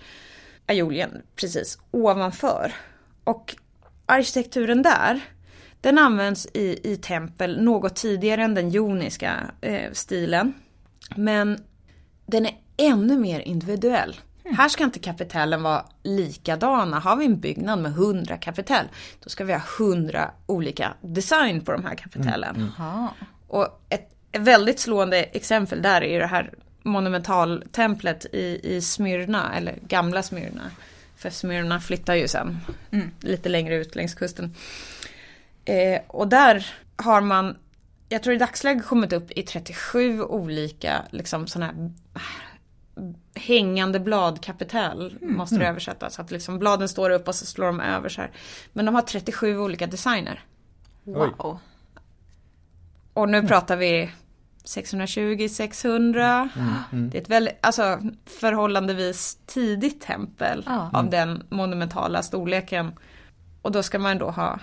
Aiolien precis ovanför. Och arkitekturen där, den används i, i tempel något tidigare än den joniska eh, stilen. Men den är ännu mer individuell. Här ska inte kapitellen vara likadana. Har vi en byggnad med 100 kapitell, då ska vi ha 100 olika design på de här kapitellen. Jaha. Och ett, ett väldigt slående exempel där är det här monumentaltemplet i, i Smyrna, eller gamla Smyrna. För Smyrna flyttar ju sen lite längre ut längs kusten. Eh, och där har man, jag tror i dagsläget kommit upp i 37 olika liksom sådana här hängande bladkapitel måste det översättas. Så att liksom bladen står upp och så slår de över så här. Men de har 37 olika designer. Wow. Och nu pratar vi 620-600. Det är ett väldigt, alltså förhållandevis tidigt tempel Ja. av den monumentala storleken. Och då ska man då ha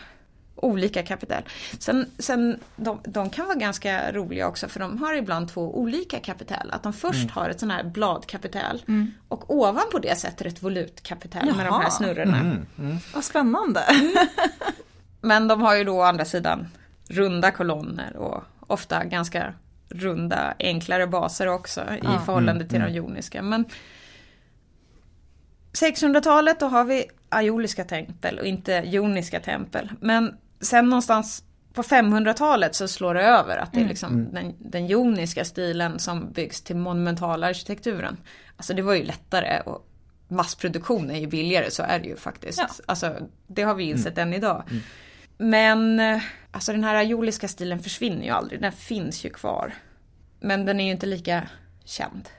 olika kapitel. Sen, sen de, de kan vara ganska roliga också för de har ibland två olika kapitel. Att de först har ett sån här bladkapitel och ovanpå det sätter ett volutkapitel med de Jaha. här snurrorna. Vad spännande. Men de har ju då å andra sidan runda kolonner och ofta ganska runda enklare baser också i förhållande till de joniska. Men 600-talet då har vi aioliska tempel och inte joniska tempel. Men sen någonstans på 500-talet så slår det över att det är liksom den, den joniska stilen som byggs till monumentala arkitekturen. Alltså det var ju lättare och massproduktion är ju billigare, så är det ju faktiskt. Ja. Alltså det har vi insett än idag. Men eh, alltså den här aioliska stilen försvinner ju aldrig, den finns ju kvar. Men den är ju inte lika känd.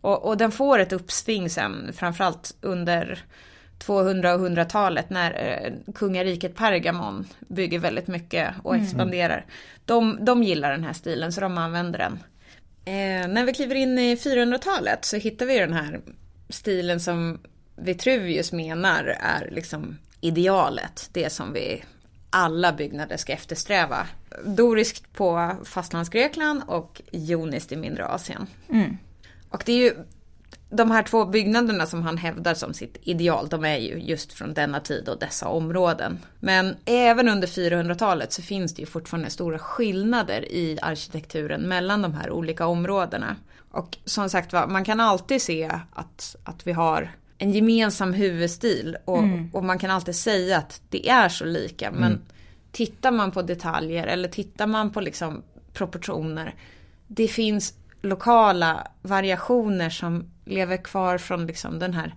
Och, och den får ett uppsving sen, framförallt under 200 och 100-talet när eh, kungariket Pergamon bygger väldigt mycket och expanderar. De, de gillar den här stilen så de använder den. Eh, när vi kliver in i 400-talet så hittar vi den här stilen som Vitruvius menar är liksom idealet. Det som vi alla byggnader ska eftersträva. Doriskt på fastlandsgrekland och joniskt i mindre Asien. Och det är ju de här två byggnaderna som han hävdar som sitt ideal, de är ju just från denna tid och dessa områden. Men även under 400-talet så finns det ju fortfarande stora skillnader i arkitekturen mellan de här olika områdena. Och som sagt var, man kan alltid se att, att vi har en gemensam huvudstil och, mm. och man kan alltid säga att det är så lika. Men mm. tittar man på detaljer eller tittar man på liksom proportioner, det finns lokala variationer som lever kvar från liksom den här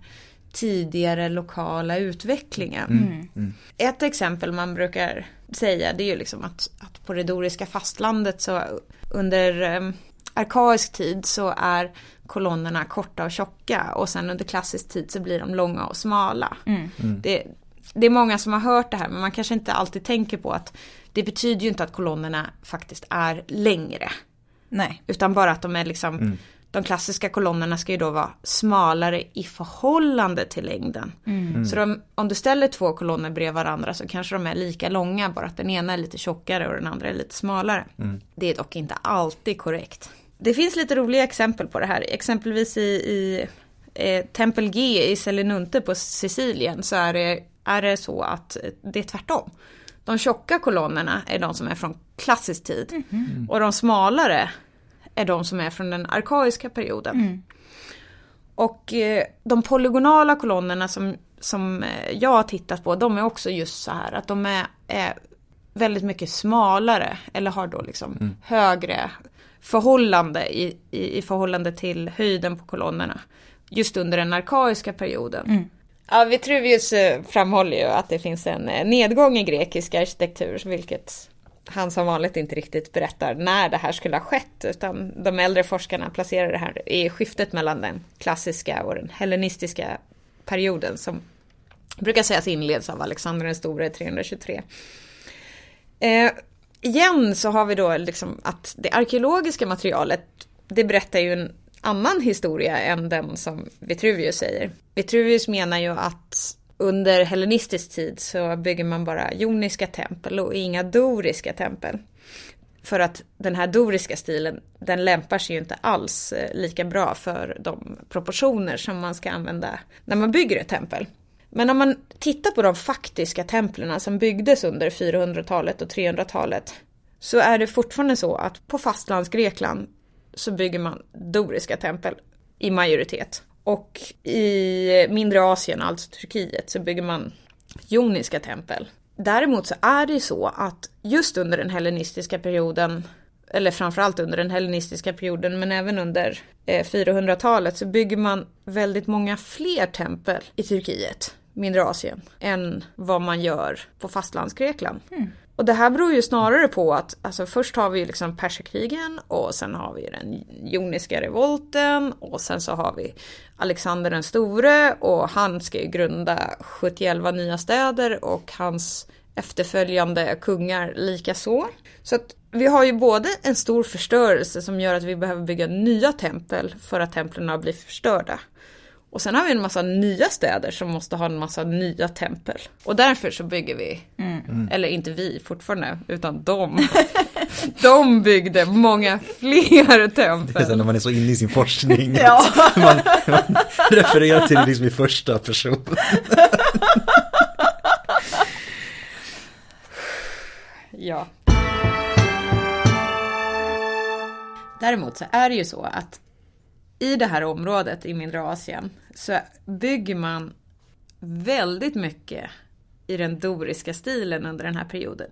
tidigare lokala utvecklingen. Mm. mm. Ett exempel man brukar säga det är ju liksom att, att på det doriska fastlandet så under um, arkaisk tid så är kolonnerna korta och tjocka och sen under klassisk tid så blir de långa och smala. Mm. mm. Det, det är många som har hört det här men man kanske inte alltid tänker på att det betyder ju inte att kolonnerna faktiskt är längre. Nej. Utan bara att de är liksom, mm. de klassiska kolonnerna ska ju då vara smalare i förhållande till längden. Mm. mm. Så de, om du ställer två kolonner bredvid varandra så kanske de är lika långa, bara att den ena är lite tjockare och den andra är lite smalare. Mm. Det är dock inte alltid korrekt. Det finns lite roliga exempel på det här, exempelvis i, i eh, Tempel G i Selinunte på Sicilien så är det, är det så att det är tvärtom. De tjocka kolonnerna är de som är från klassisk tid. Mm. Och de smalare är de som är från den arkaiska perioden. Mm. Och eh, de polygonala kolonnerna som, som eh, jag har tittat på, de är också just så här att de är, är väldigt mycket smalare eller har då liksom mm. högre förhållande i, i, i, förhållande till höjden på kolonnerna. Just under den arkaiska perioden. Mm. Ja, Vitruvius eh, framhåller ju att det finns en eh, nedgång i grekisk arkitektur, vilket han som vanligt inte riktigt berättar när det här skulle ha skett, utan de äldre forskarna placerar det här i skiftet mellan den klassiska och den hellenistiska perioden som brukar sägas inleds av Alexander den store 323. Eh, igen så har vi då liksom att det arkeologiska materialet, det berättar ju en annan historia än den som Vitruvius säger. Vitruvius menar ju att under hellenistisk tid så bygger man bara joniska tempel och inga doriska tempel. För att den här doriska stilen, den lämpar sig ju inte alls eh, lika bra för de proportioner som man ska använda när man bygger ett tempel. Men om man tittar på de faktiska templen som byggdes under 400-talet och 300-talet så är det fortfarande så att på fastlandsgrekland så bygger man doriska tempel i majoritet. Och i mindre Asien, alltså Turkiet, så bygger man joniska tempel. Däremot så är det ju så att just under den hellenistiska perioden, eller framförallt under den hellenistiska perioden, men även under eh, 400-talet så bygger man väldigt många fler tempel i Turkiet, mindre Asien, än vad man gör på fastlandsgrekland. Mm. Och det här beror ju snarare på att alltså först har vi liksom perserkrigen och sen har vi den joniska revolten och sen så har vi Alexander den store och han ska ju grunda 71 nya städer och hans efterföljande kungar lika så. Så att vi har ju både en stor förstörelse som gör att vi behöver bygga nya tempel för att templen har blivit förstörda. Och sen har vi en massa nya städer som måste ha en massa nya tempel. Och därför så bygger vi, mm. eller inte vi fortfarande, utan de. de byggde många fler tempel. Det är så när man är så inne i sin forskning. ja. man, man refererar till det liksom i första person. ja. Däremot så är det ju så att i det här området i mindre Asien så bygger man väldigt mycket i den doriska stilen under den här perioden.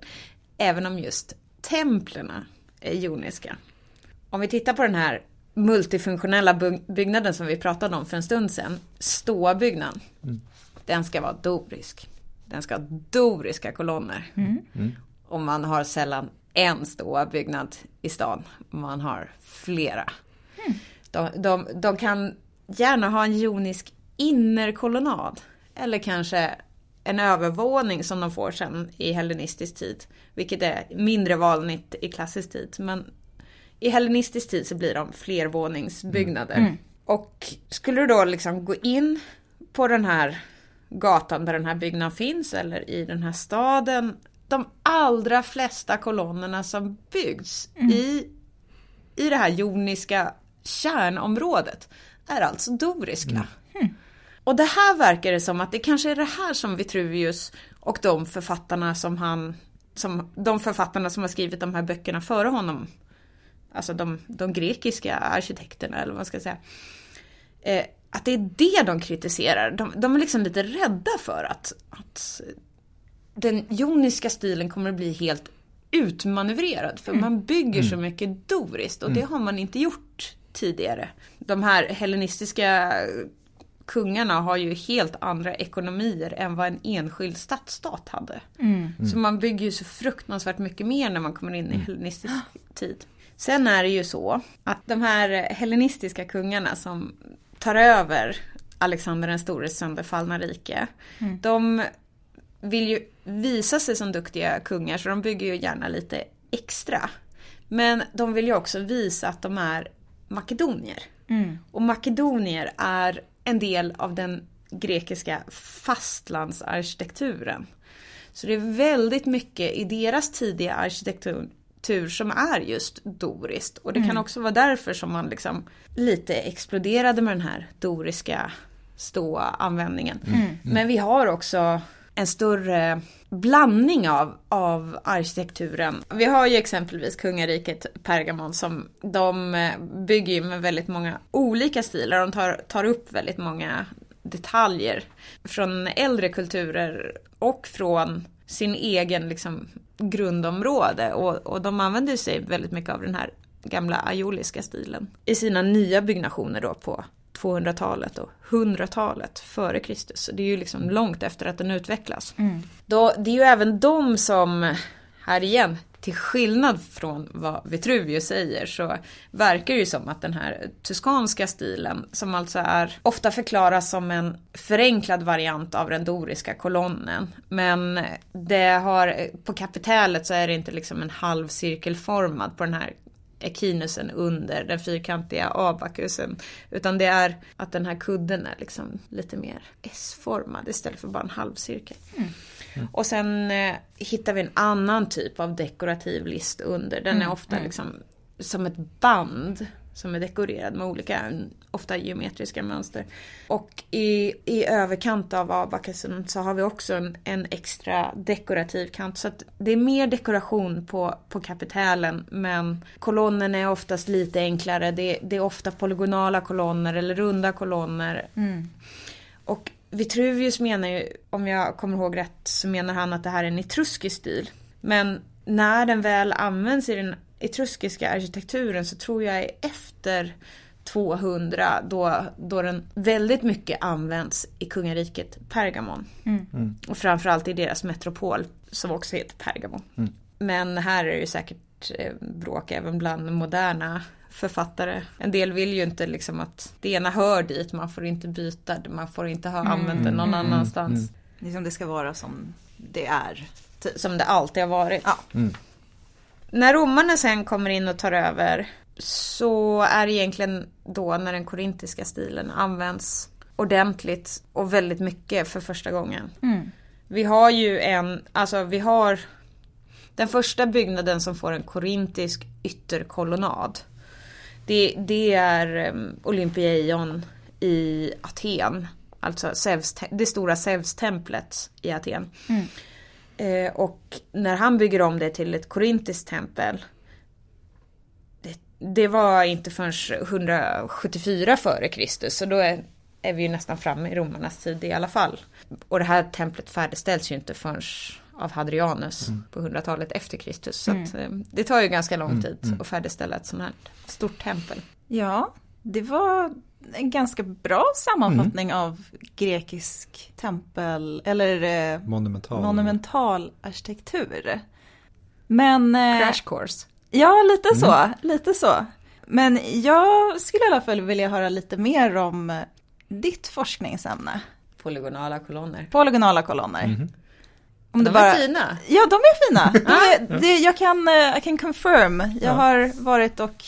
Även om just templerna är joniska. Om vi tittar på den här multifunktionella byggnaden som vi pratade om för en stund sedan, ståbyggnaden. Mm. Den ska vara dorisk. Den ska ha doriska kolonner. Mm. Mm. Och man har sällan en ståbyggnad i stan. Man har flera. Mm. De, de, de kan gärna ha en jonisk innerkolonnad. Eller kanske en övervåning som de får sen i hellenistisk tid. Vilket är mindre vanligt i klassisk tid. Men i hellenistisk tid så blir de flervåningsbyggnader. Mm. Och skulle du då liksom gå in på den här gatan där den här byggnaden finns eller i den här staden. De allra flesta kolonnerna som byggs mm. i, i det här joniska kärnområdet är alltså doriska. Mm. Och det här verkar det som att det kanske är det här som Vitruvius och de författarna som han, som, de författarna som har skrivit de här böckerna före honom, alltså de, de grekiska arkitekterna eller vad man ska säga, eh, att det är det de kritiserar. De, de är liksom lite rädda för att, att den joniska stilen kommer att bli helt utmanövrerad. För mm. man bygger så mm. mycket doriskt och det mm. har man inte gjort tidigare. De här hellenistiska kungarna har ju helt andra ekonomier än vad en enskild stadsstat hade. Mm. Så man bygger ju så fruktansvärt mycket mer när man kommer in i hellenistisk tid. Sen är det ju så att de här hellenistiska kungarna som tar över Alexander den stores sönderfallna rike. Mm. De vill ju visa sig som duktiga kungar så de bygger ju gärna lite extra. Men de vill ju också visa att de är makedonier. Mm. Och makedonier är en del av den grekiska fastlandsarkitekturen. Så det är väldigt mycket i deras tidiga arkitektur som är just doriskt. Och det mm. kan också vara därför som man liksom lite exploderade med den här doriska ståanvändningen. Mm. Mm. Men vi har också en större blandning av, av arkitekturen. Vi har ju exempelvis kungariket Pergamon som de eh, bygger med väldigt många olika stilar. De tar, tar upp väldigt många detaljer från äldre kulturer och från sin egen liksom, grundområde. Och, och de använder sig väldigt mycket av den här gamla aioliska stilen i sina nya byggnationer då på 200-talet och 100-talet före Kristus. Det är ju liksom långt efter att den utvecklas. Mm. Då, det är ju även de som, här igen, till skillnad från vad Vitruvius säger så verkar det ju som att den här tuskanska stilen som alltså är ofta förklaras som en förenklad variant av den doriska kolonnen. Men det har, på kapitellet så är det inte liksom en halvcirkelformad på den här ekinusen under den fyrkantiga abakusen. Utan det är att den här kudden är liksom lite mer S-formad istället för bara en halvcirkel. Mm. Mm. Och sen eh, hittar vi en annan typ av dekorativ list under. Den är mm. ofta mm. liksom som ett band som är dekorerad med olika, ofta geometriska mönster. Och i, i överkant av abakusen så har vi också en, en, extra dekorativ kant. Så att det är mer dekoration på, på kapitalen men kolonnen är oftast lite enklare. Det, det är ofta polygonala kolonner eller runda kolonner. Mm. Och Vitruvius menar ju, om jag kommer ihåg rätt, så menar han att det här är en etruskisk stil. Men när den väl används i den etruskiska arkitekturen så tror jag är efter 200 då, då den väldigt mycket används i kungariket Pergamon. Mm. Mm. Och framförallt i deras metropol som också heter Pergamon. Mm. Men här är det ju säkert eh, bråk även bland moderna författare. En del vill ju inte liksom att det ena hör dit, man får inte byta det, man får inte ha mm. använt det någon mm. annanstans. Mm. Liksom det ska vara som det är. Som det alltid har varit. Ja. När romarna sen kommer in och tar över så är det egentligen då när den korintiska stilen används ordentligt och väldigt mycket för första gången. Mm. Vi har ju en, alltså vi har den första byggnaden som får en korintisk ytterkolonnad. Det, det är um, Olympieion i Aten. Alltså Zeus, det stora Zeus-templet i Aten. Mm. Eh, och när han bygger om det till ett korintiskt tempel. Det, det var inte förrän 174 före Kristus. Så då är, är vi ju nästan framme i romarnas tid i alla fall. Och det här templet färdigställs ju inte förrän av Hadrianus mm. på 100-talet efter Kristus. Så mm. att, eh, det tar ju ganska lång mm, tid mm. att färdigställa ett sånt här stort tempel. Ja, det var en ganska bra sammanfattning mm. av grekisk tempel eller eh, monumental. monumental arkitektur. Men... Eh, Crash course. Ja, lite så. Mm. Lite så. Men jag skulle i alla fall vilja höra lite mer om eh, ditt forskningsämne. Polygonala kolonner. Polygonala kolonner. Mm. Om de bara... är fina. Ja, de är fina. De är, det, jag kan, I can confirm. Jag ja. har varit och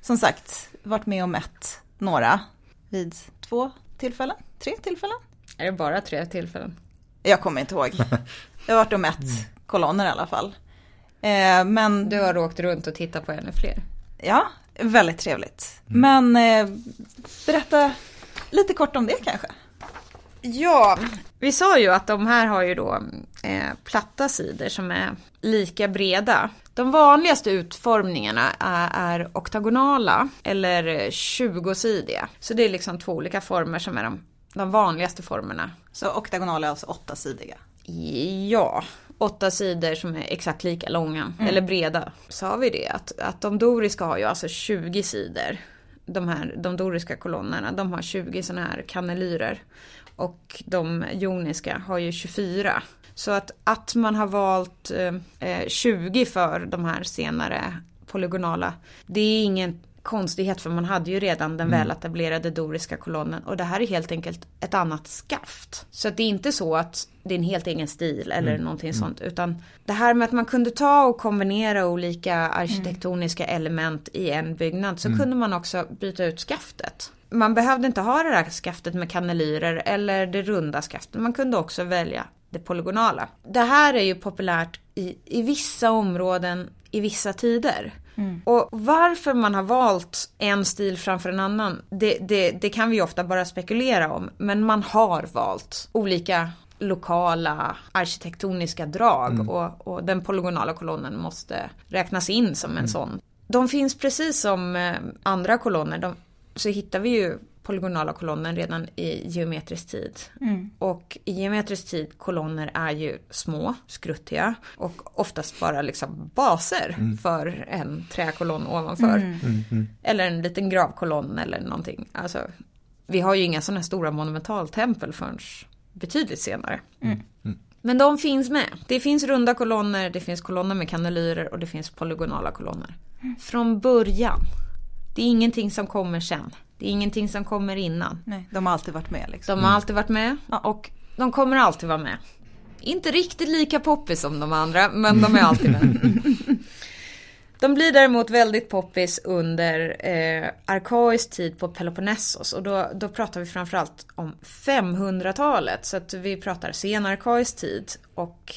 som sagt varit med och mätt några vid två tillfällen, tre tillfällen. Är det bara tre tillfällen? Jag kommer inte ihåg. Jag har varit och mätt kolonner i alla fall. Eh, men... Du har åkt runt och tittat på ännu fler? Ja, Väldigt trevligt. Men eh, berätta lite kort om det kanske. Ja, vi sa ju att de här har ju då eh, platta sidor som är lika breda. De vanligaste utformningarna är, är oktagonala eller 20-sidiga. Så det är liksom två olika former som är de, de vanligaste formerna. Så oktagonala är alltså åttasidiga. Ja, åtta sidor som är exakt lika långa eller breda. Sa vi det att, att de doriska har ju alltså 20 sidor. De här de doriska kolonnerna, de har 20 sådana här kannelyrer. Och de joniska har ju 24. Så att, att man har valt eh, 20 för de här senare polygonala, det är ingen konstighet för man hade ju redan den väletablerade doriska kolonnen och det här är helt enkelt ett annat skaft. Så att det är inte så att det är en helt egen stil eller mm. någonting mm. sånt utan det här med att man kunde ta och kombinera olika arkitektoniska mm. element i en byggnad så kunde man också byta ut skaftet man behövde inte ha det där skaftet med kannelyrer eller det runda skaftet. Man kunde också välja det polygonala. Det här är ju populärt i, i vissa områden i vissa tider. Mm. Och varför man har valt en stil framför en annan, det, det, det kan vi ofta bara spekulera om. Men man har valt olika lokala arkitektoniska drag mm. och, och, den polygonala kolonnen måste räknas in som en mm. sån. De finns precis som eh, andra kolonner, de, så hittar vi ju polygonala kolonnen redan i geometrisk tid. Mm. Och i geometrisk tid kolonner är ju små, skruttiga och oftast bara liksom baser mm. för en träkolonn ovanför. Mm. mm. mm. Eller en liten gravkolonn eller någonting. Alltså, vi har ju inga sådana stora monumentaltempel förrän betydligt senare. Mm. Men de finns med. Det finns runda kolonner, det finns kolonner med kanylyrer och det finns polygonala kolonner. Från början. Det är ingenting som kommer sen. Det är ingenting som kommer innan. Nej, de har alltid varit med. Liksom. De har alltid varit med och de kommer alltid vara med. Inte riktigt lika poppis som de andra, men de är alltid med. De blir däremot väldigt poppis under eh, arkaisk tid på Peloponnesos och då, då pratar vi framförallt om 500-talet. Så att vi pratar senarkaisk tid och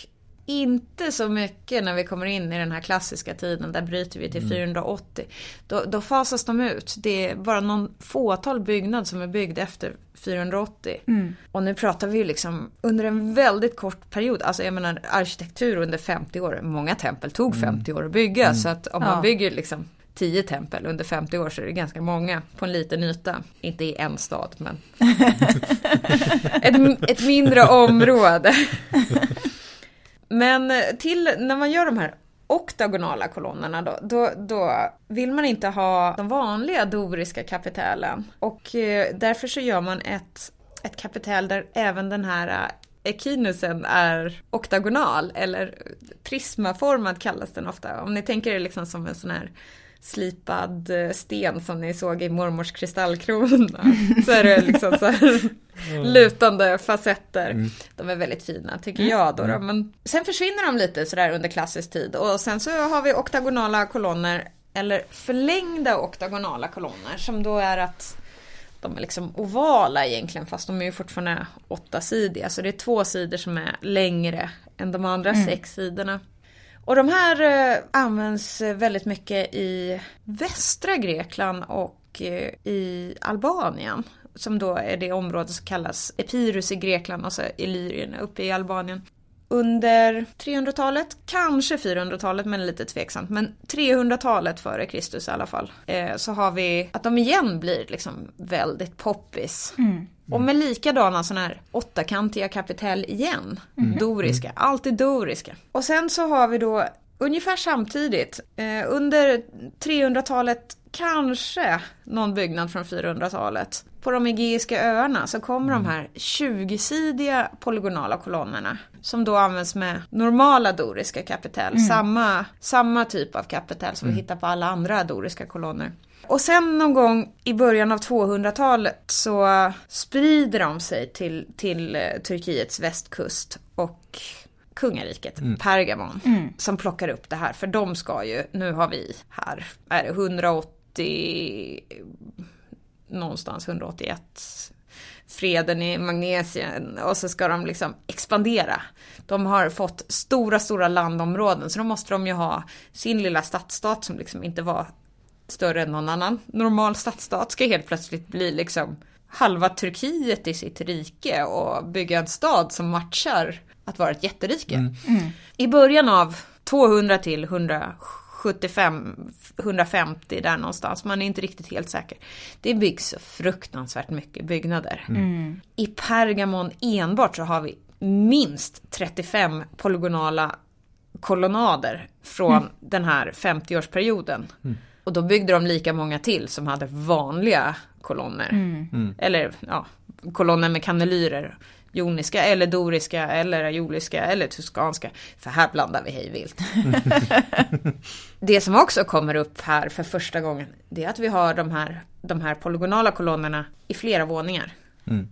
inte så mycket när vi kommer in i den här klassiska tiden, där bryter vi till mm. 480. Då, då fasas de ut. Det är bara någon fåtal byggnad som är byggd efter 480. Mm. Och nu pratar vi ju liksom under en väldigt kort period, alltså jag menar arkitektur under 50 år, många tempel tog 50 mm. år att bygga mm. så att om man ja. bygger liksom 10 tempel under 50 år så är det ganska många på en liten yta. Inte i en stad men ett, ett mindre område. Men eh, till när man gör de här oktagonala kolonnerna då, då, då vill man inte ha de vanliga doriska kapitelen. Och eh, därför så gör man ett, ett kapitel där även den här eh, ekinusen är oktagonal eller prismaformad kallas den ofta. Om ni tänker er liksom som en sån här slipad sten som ni såg i mormors kristallkrona. Så är det liksom så här lutande facetter. Mm. De är väldigt fina tycker mm. jag då, då. Mm. Men sen försvinner de lite sådär under klassisk tid och sen så har vi oktagonala kolonner eller förlängda oktagonala kolonner som då är att de är liksom ovala egentligen fast de är ju fortfarande åttasidiga så det är två sidor som är längre än de andra mm. sex sidorna. Och de här eh, används väldigt mycket i västra Grekland och eh, i Albanien. Som då är det område som kallas Epirus i Grekland alltså och så Illyrien uppe i Albanien. Under 300-talet, kanske 400-talet men lite tveksamt. Men 300-talet före Kristus i alla fall. Eh, så har vi att de igen blir liksom väldigt poppis. Mm. Och med likadana sådana här åttakantiga kapitell igen. Mm. Doriska, alltid doriska. Och sen så har vi då ungefär samtidigt, eh, under 300-talet kanske någon byggnad från 400-talet. På de Egeiska öarna så kommer mm. de här 20-sidiga polygonala kolonnerna som då används med normala doriska kapitell. Mm. Samma, samma typ av kapitell som mm. vi hittar på alla andra doriska kolonner. Och sen någon gång i början av 200-talet så sprider de sig till, till uh, Turkiets västkust och kungariket, mm. Pergamon, mm. som plockar upp det här. För de ska ju, nu har vi här, är det 180, någonstans 181 freden i Magnesien och så ska de liksom expandera. De har fått stora, stora landområden så då måste de ju ha sin lilla stadsstat som liksom inte var större än någon annan normal stadsstat ska helt plötsligt bli liksom halva Turkiet i sitt rike och bygga en stad som matchar att vara ett jätterike. Mm. I början av 200 till 175, 150 där någonstans, man är inte riktigt helt säker. Det byggs så fruktansvärt mycket byggnader. Mm. I Pergamon enbart så har vi minst 35 polygonala kolonnader från mm. den här 50-årsperioden. Och då byggde de lika många till som hade vanliga kolonner. Mm. mm. Eller ja, kolonner med kanelyrer. Joniska eller doriska eller aioliska eller tuskanska. För här blandar vi hej vilt. det som också kommer upp här för första gången. Det är att vi har de här, de här polygonala kolonnerna i flera våningar. Mm.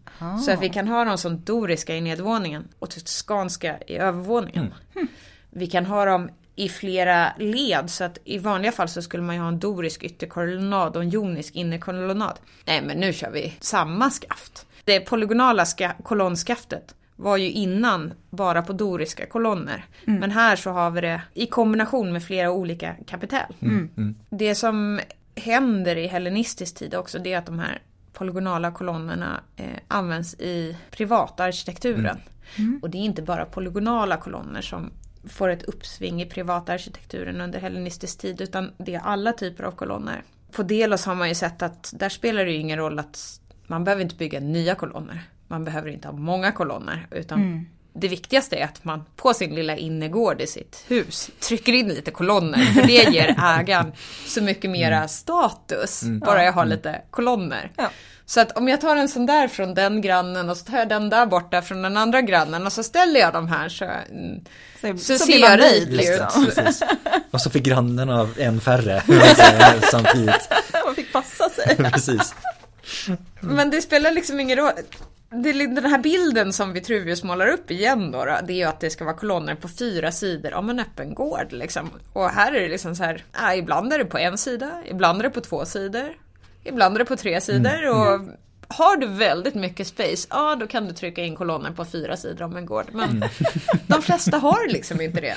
Så att vi kan ha dem som doriska i nedvåningen och tuskanska i övervåningen. Mm. Vi kan ha dem i flera led så att i vanliga fall så skulle man ju ha en dorisk ytterkolonnad och en jonisk innerkolonnad. Nej men nu kör vi samma skaft. Det polygonala kolonnskaftet var ju innan bara på doriska kolonner. Mm. Men här så har vi det i kombination med flera olika kapitel. Mm. Mm. Det som händer i hellenistisk tid också det är att de här polygonala kolonnerna eh, används i privatarkitekturen. Mm. Mm. Och det är inte bara polygonala kolonner som får ett uppsving i privatarkitekturen under hellenistisk tid utan det är alla typer av kolonner. På Delos har man ju sett att där spelar det ju ingen roll att man behöver inte bygga nya kolonner. Man behöver inte ha många kolonner utan mm. det viktigaste är att man på sin lilla innergård i sitt hus trycker in lite kolonner. För det ger ägaren så mycket mera mm. status. Mm. Bara jag har lite kolonner. Ja. Så att om jag tar en sån där från den grannen och så tar jag den där borta från den andra grannen och så ställer jag dem här så, så, så, så ser jag rik liksom. Och så fick grannarna en färre samtidigt. Man fick passa sig. precis. Men det spelar liksom ingen roll. den här bilden som Vitruvius målar upp igen då, då, det är ju att det ska vara kolonner på fyra sidor om en öppen gård. Liksom. Och här är det liksom så här, äh, ibland är det på en sida, ibland är det på två sidor. Ibland är det på tre sidor mm. och mm. har du väldigt mycket space, ja då kan du trycka in kolonner på fyra sidor om en gård. Men mm. de flesta har liksom inte det.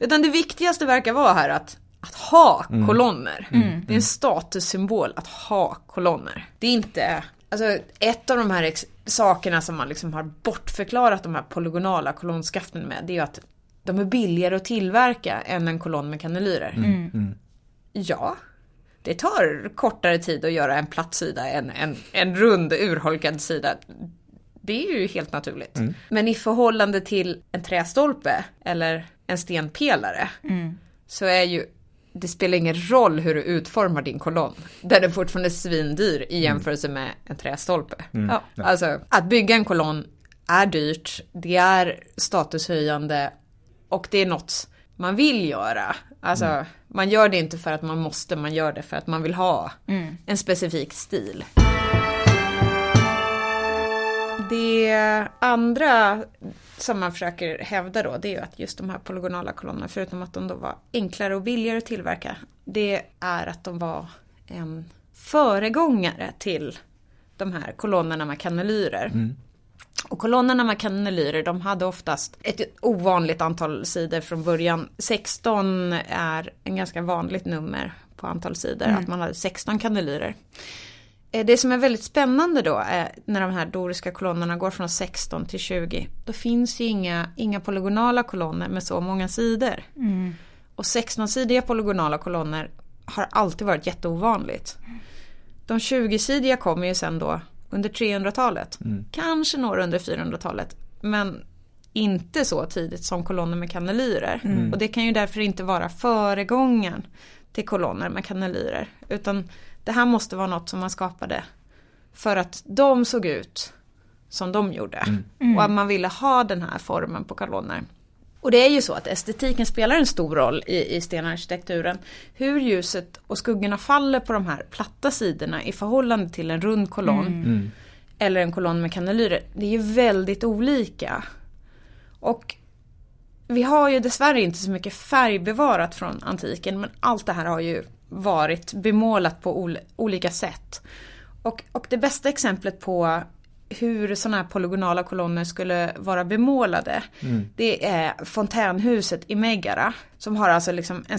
Utan det viktigaste verkar vara här att att ha mm. kolonner. Mm. Det är en statussymbol att ha kolonner. Det är inte, alltså ett av de här sakerna som man liksom har bortförklarat de här polygonala kolonnskaften med, det är ju att de är billigare att tillverka än en kolonn med kanelyrer. Mm. mm. Ja, det tar kortare tid att göra en platt sida än en, en rund urholkad sida. Det är ju helt naturligt. Mm. Men i förhållande till en trästolpe eller en stenpelare mm. så är ju det spelar ingen roll hur du utformar din kolonn. Den är fortfarande svindyr i mm. jämförelse med en trästolpe. Mm. Ja, alltså att bygga en kolonn är dyrt, det är statushöjande och det är något man vill göra. Alltså, mm. Man gör det inte för att man måste, man gör det för att man vill ha mm. en specifik stil. Det andra som man försöker hävda då, det är ju att just de här polygonala kolonnerna, förutom att de då var enklare och billigare att tillverka, det är att de var en föregångare till de här kolonnerna med kanylyrer. Mm. Och kolonnerna med kanylyrer de hade oftast ett ovanligt antal sidor från början. 16 är en ganska vanligt nummer på antal sidor, mm. att man hade 16 kanylyrer. Eh, det som är väldigt spännande då är när de här doriska kolonnerna går från 16 till 20. Då finns ju inga, inga polygonala kolonner med så många sidor. Mm. Och 16-sidiga polygonala kolonner har alltid varit jätteovanligt. De 20-sidiga kommer ju sen då under 300-talet. Mm. Kanske några under 400-talet. Men inte så tidigt som kolonner med kanylyrer. Mm. Och det kan ju därför inte vara föregången till kolonner med kanylyrer. Utan det här måste vara något som man skapade för att de såg ut som de gjorde. Mm. Mm. Och att man ville ha den här formen på kolonner. Och det är ju så att estetiken spelar en stor roll i, i stenarkitekturen. Hur ljuset och skuggorna faller på de här platta sidorna i förhållande till en rund kolonn. Mm. mm. Eller en kolonn med kanylyrer. Det är ju väldigt olika. Och vi har ju dessvärre inte så mycket färg bevarat från antiken men allt det här har ju varit bemålat på ol olika sätt. Och, och det bästa exemplet på hur sådana här polygonala kolonner skulle vara bemålade. Mm. Det är fontänhuset i Megara. Som har alltså liksom en,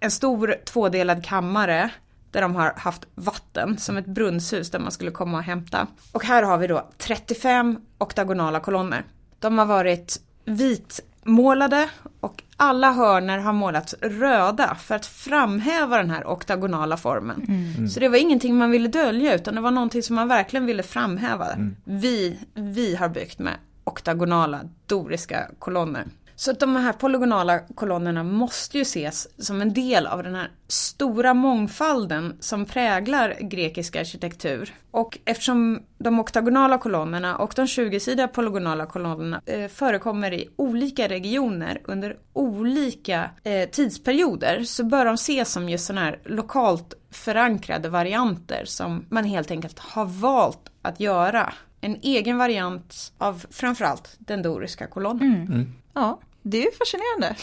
en stor tvådelad kammare där de har haft vatten som ett brunnshus där man skulle komma och hämta. Och här har vi då 35 oktagonala kolonner. De har varit vitmålade och alla hörner har målats röda för att framhäva den här oktagonala formen. Mm. Så det var ingenting man ville dölja utan det var någonting som man verkligen ville framhäva. Mm. Vi, vi har byggt med oktagonala doriska kolonner. Så att de här polygonala kolonnerna måste ju ses som en del av den här stora mångfalden som präglar grekisk arkitektur. Och eftersom de oktagonala kolonnerna och de 20-sidiga polygonala kolonnerna eh, förekommer i olika regioner under olika eh, tidsperioder så bör de ses som just sådana här lokalt förankrade varianter som man helt enkelt har valt att göra. En egen variant av framförallt den doriska kolonnen. Mm. Mm. Ja, det är ju fascinerande.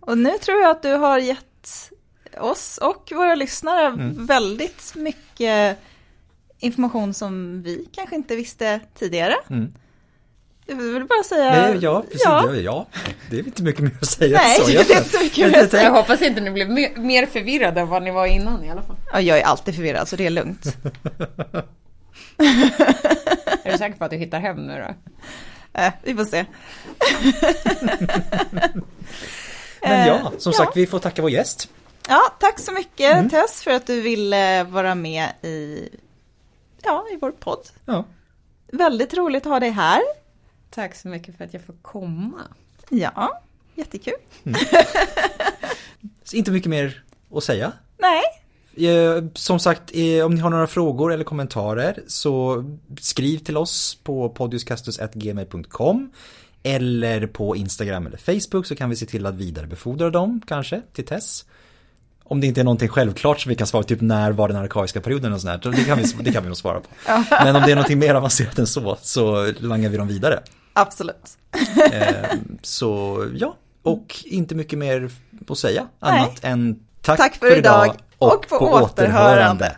Och nu tror jag att du har gett oss och våra lyssnare mm. väldigt mycket information som vi kanske inte visste tidigare. Mm. Jag vill bara säga... Nej, ja, precis. Ja. ja. det är inte mycket mer att säga. Nej, så. Jag, det är inte så mycket mer att säga. Jag hoppas inte ni blev mer förvirrade än vad ni var innan i alla fall. Ja, jag är alltid förvirrad så det är lugnt. är du säker på att du hittar hem nu då? Eh, vi får se. Men ja, eh, som sagt, vi får tacka vår gäst. Ja, tack så mycket mm. Tess för att du ville vara med i, ja, i vår podd. Ja. Väldigt roligt att ha dig här. Tack så mycket för att jag får komma. Ja, jättekul. Mm. inte mycket mer att säga. Nej. Eh, som sagt, eh, om ni har några frågor eller kommentarer så skriv till oss på podiuskastus.gmail.com eller på Instagram eller Facebook så kan vi se till att vidarebefordra dem kanske till Tess. Om det inte är någonting självklart som vi kan svara, typ när var den arkaiska perioden och sånt där, det kan vi, det kan vi nog svara på. Men om det är någonting mer avancerat än så, så langar vi dem vidare. Absolut. Eh, så ja, och inte mycket mer att säga, annat än tack, tack för, för idag och, och på återhörande. återhörande.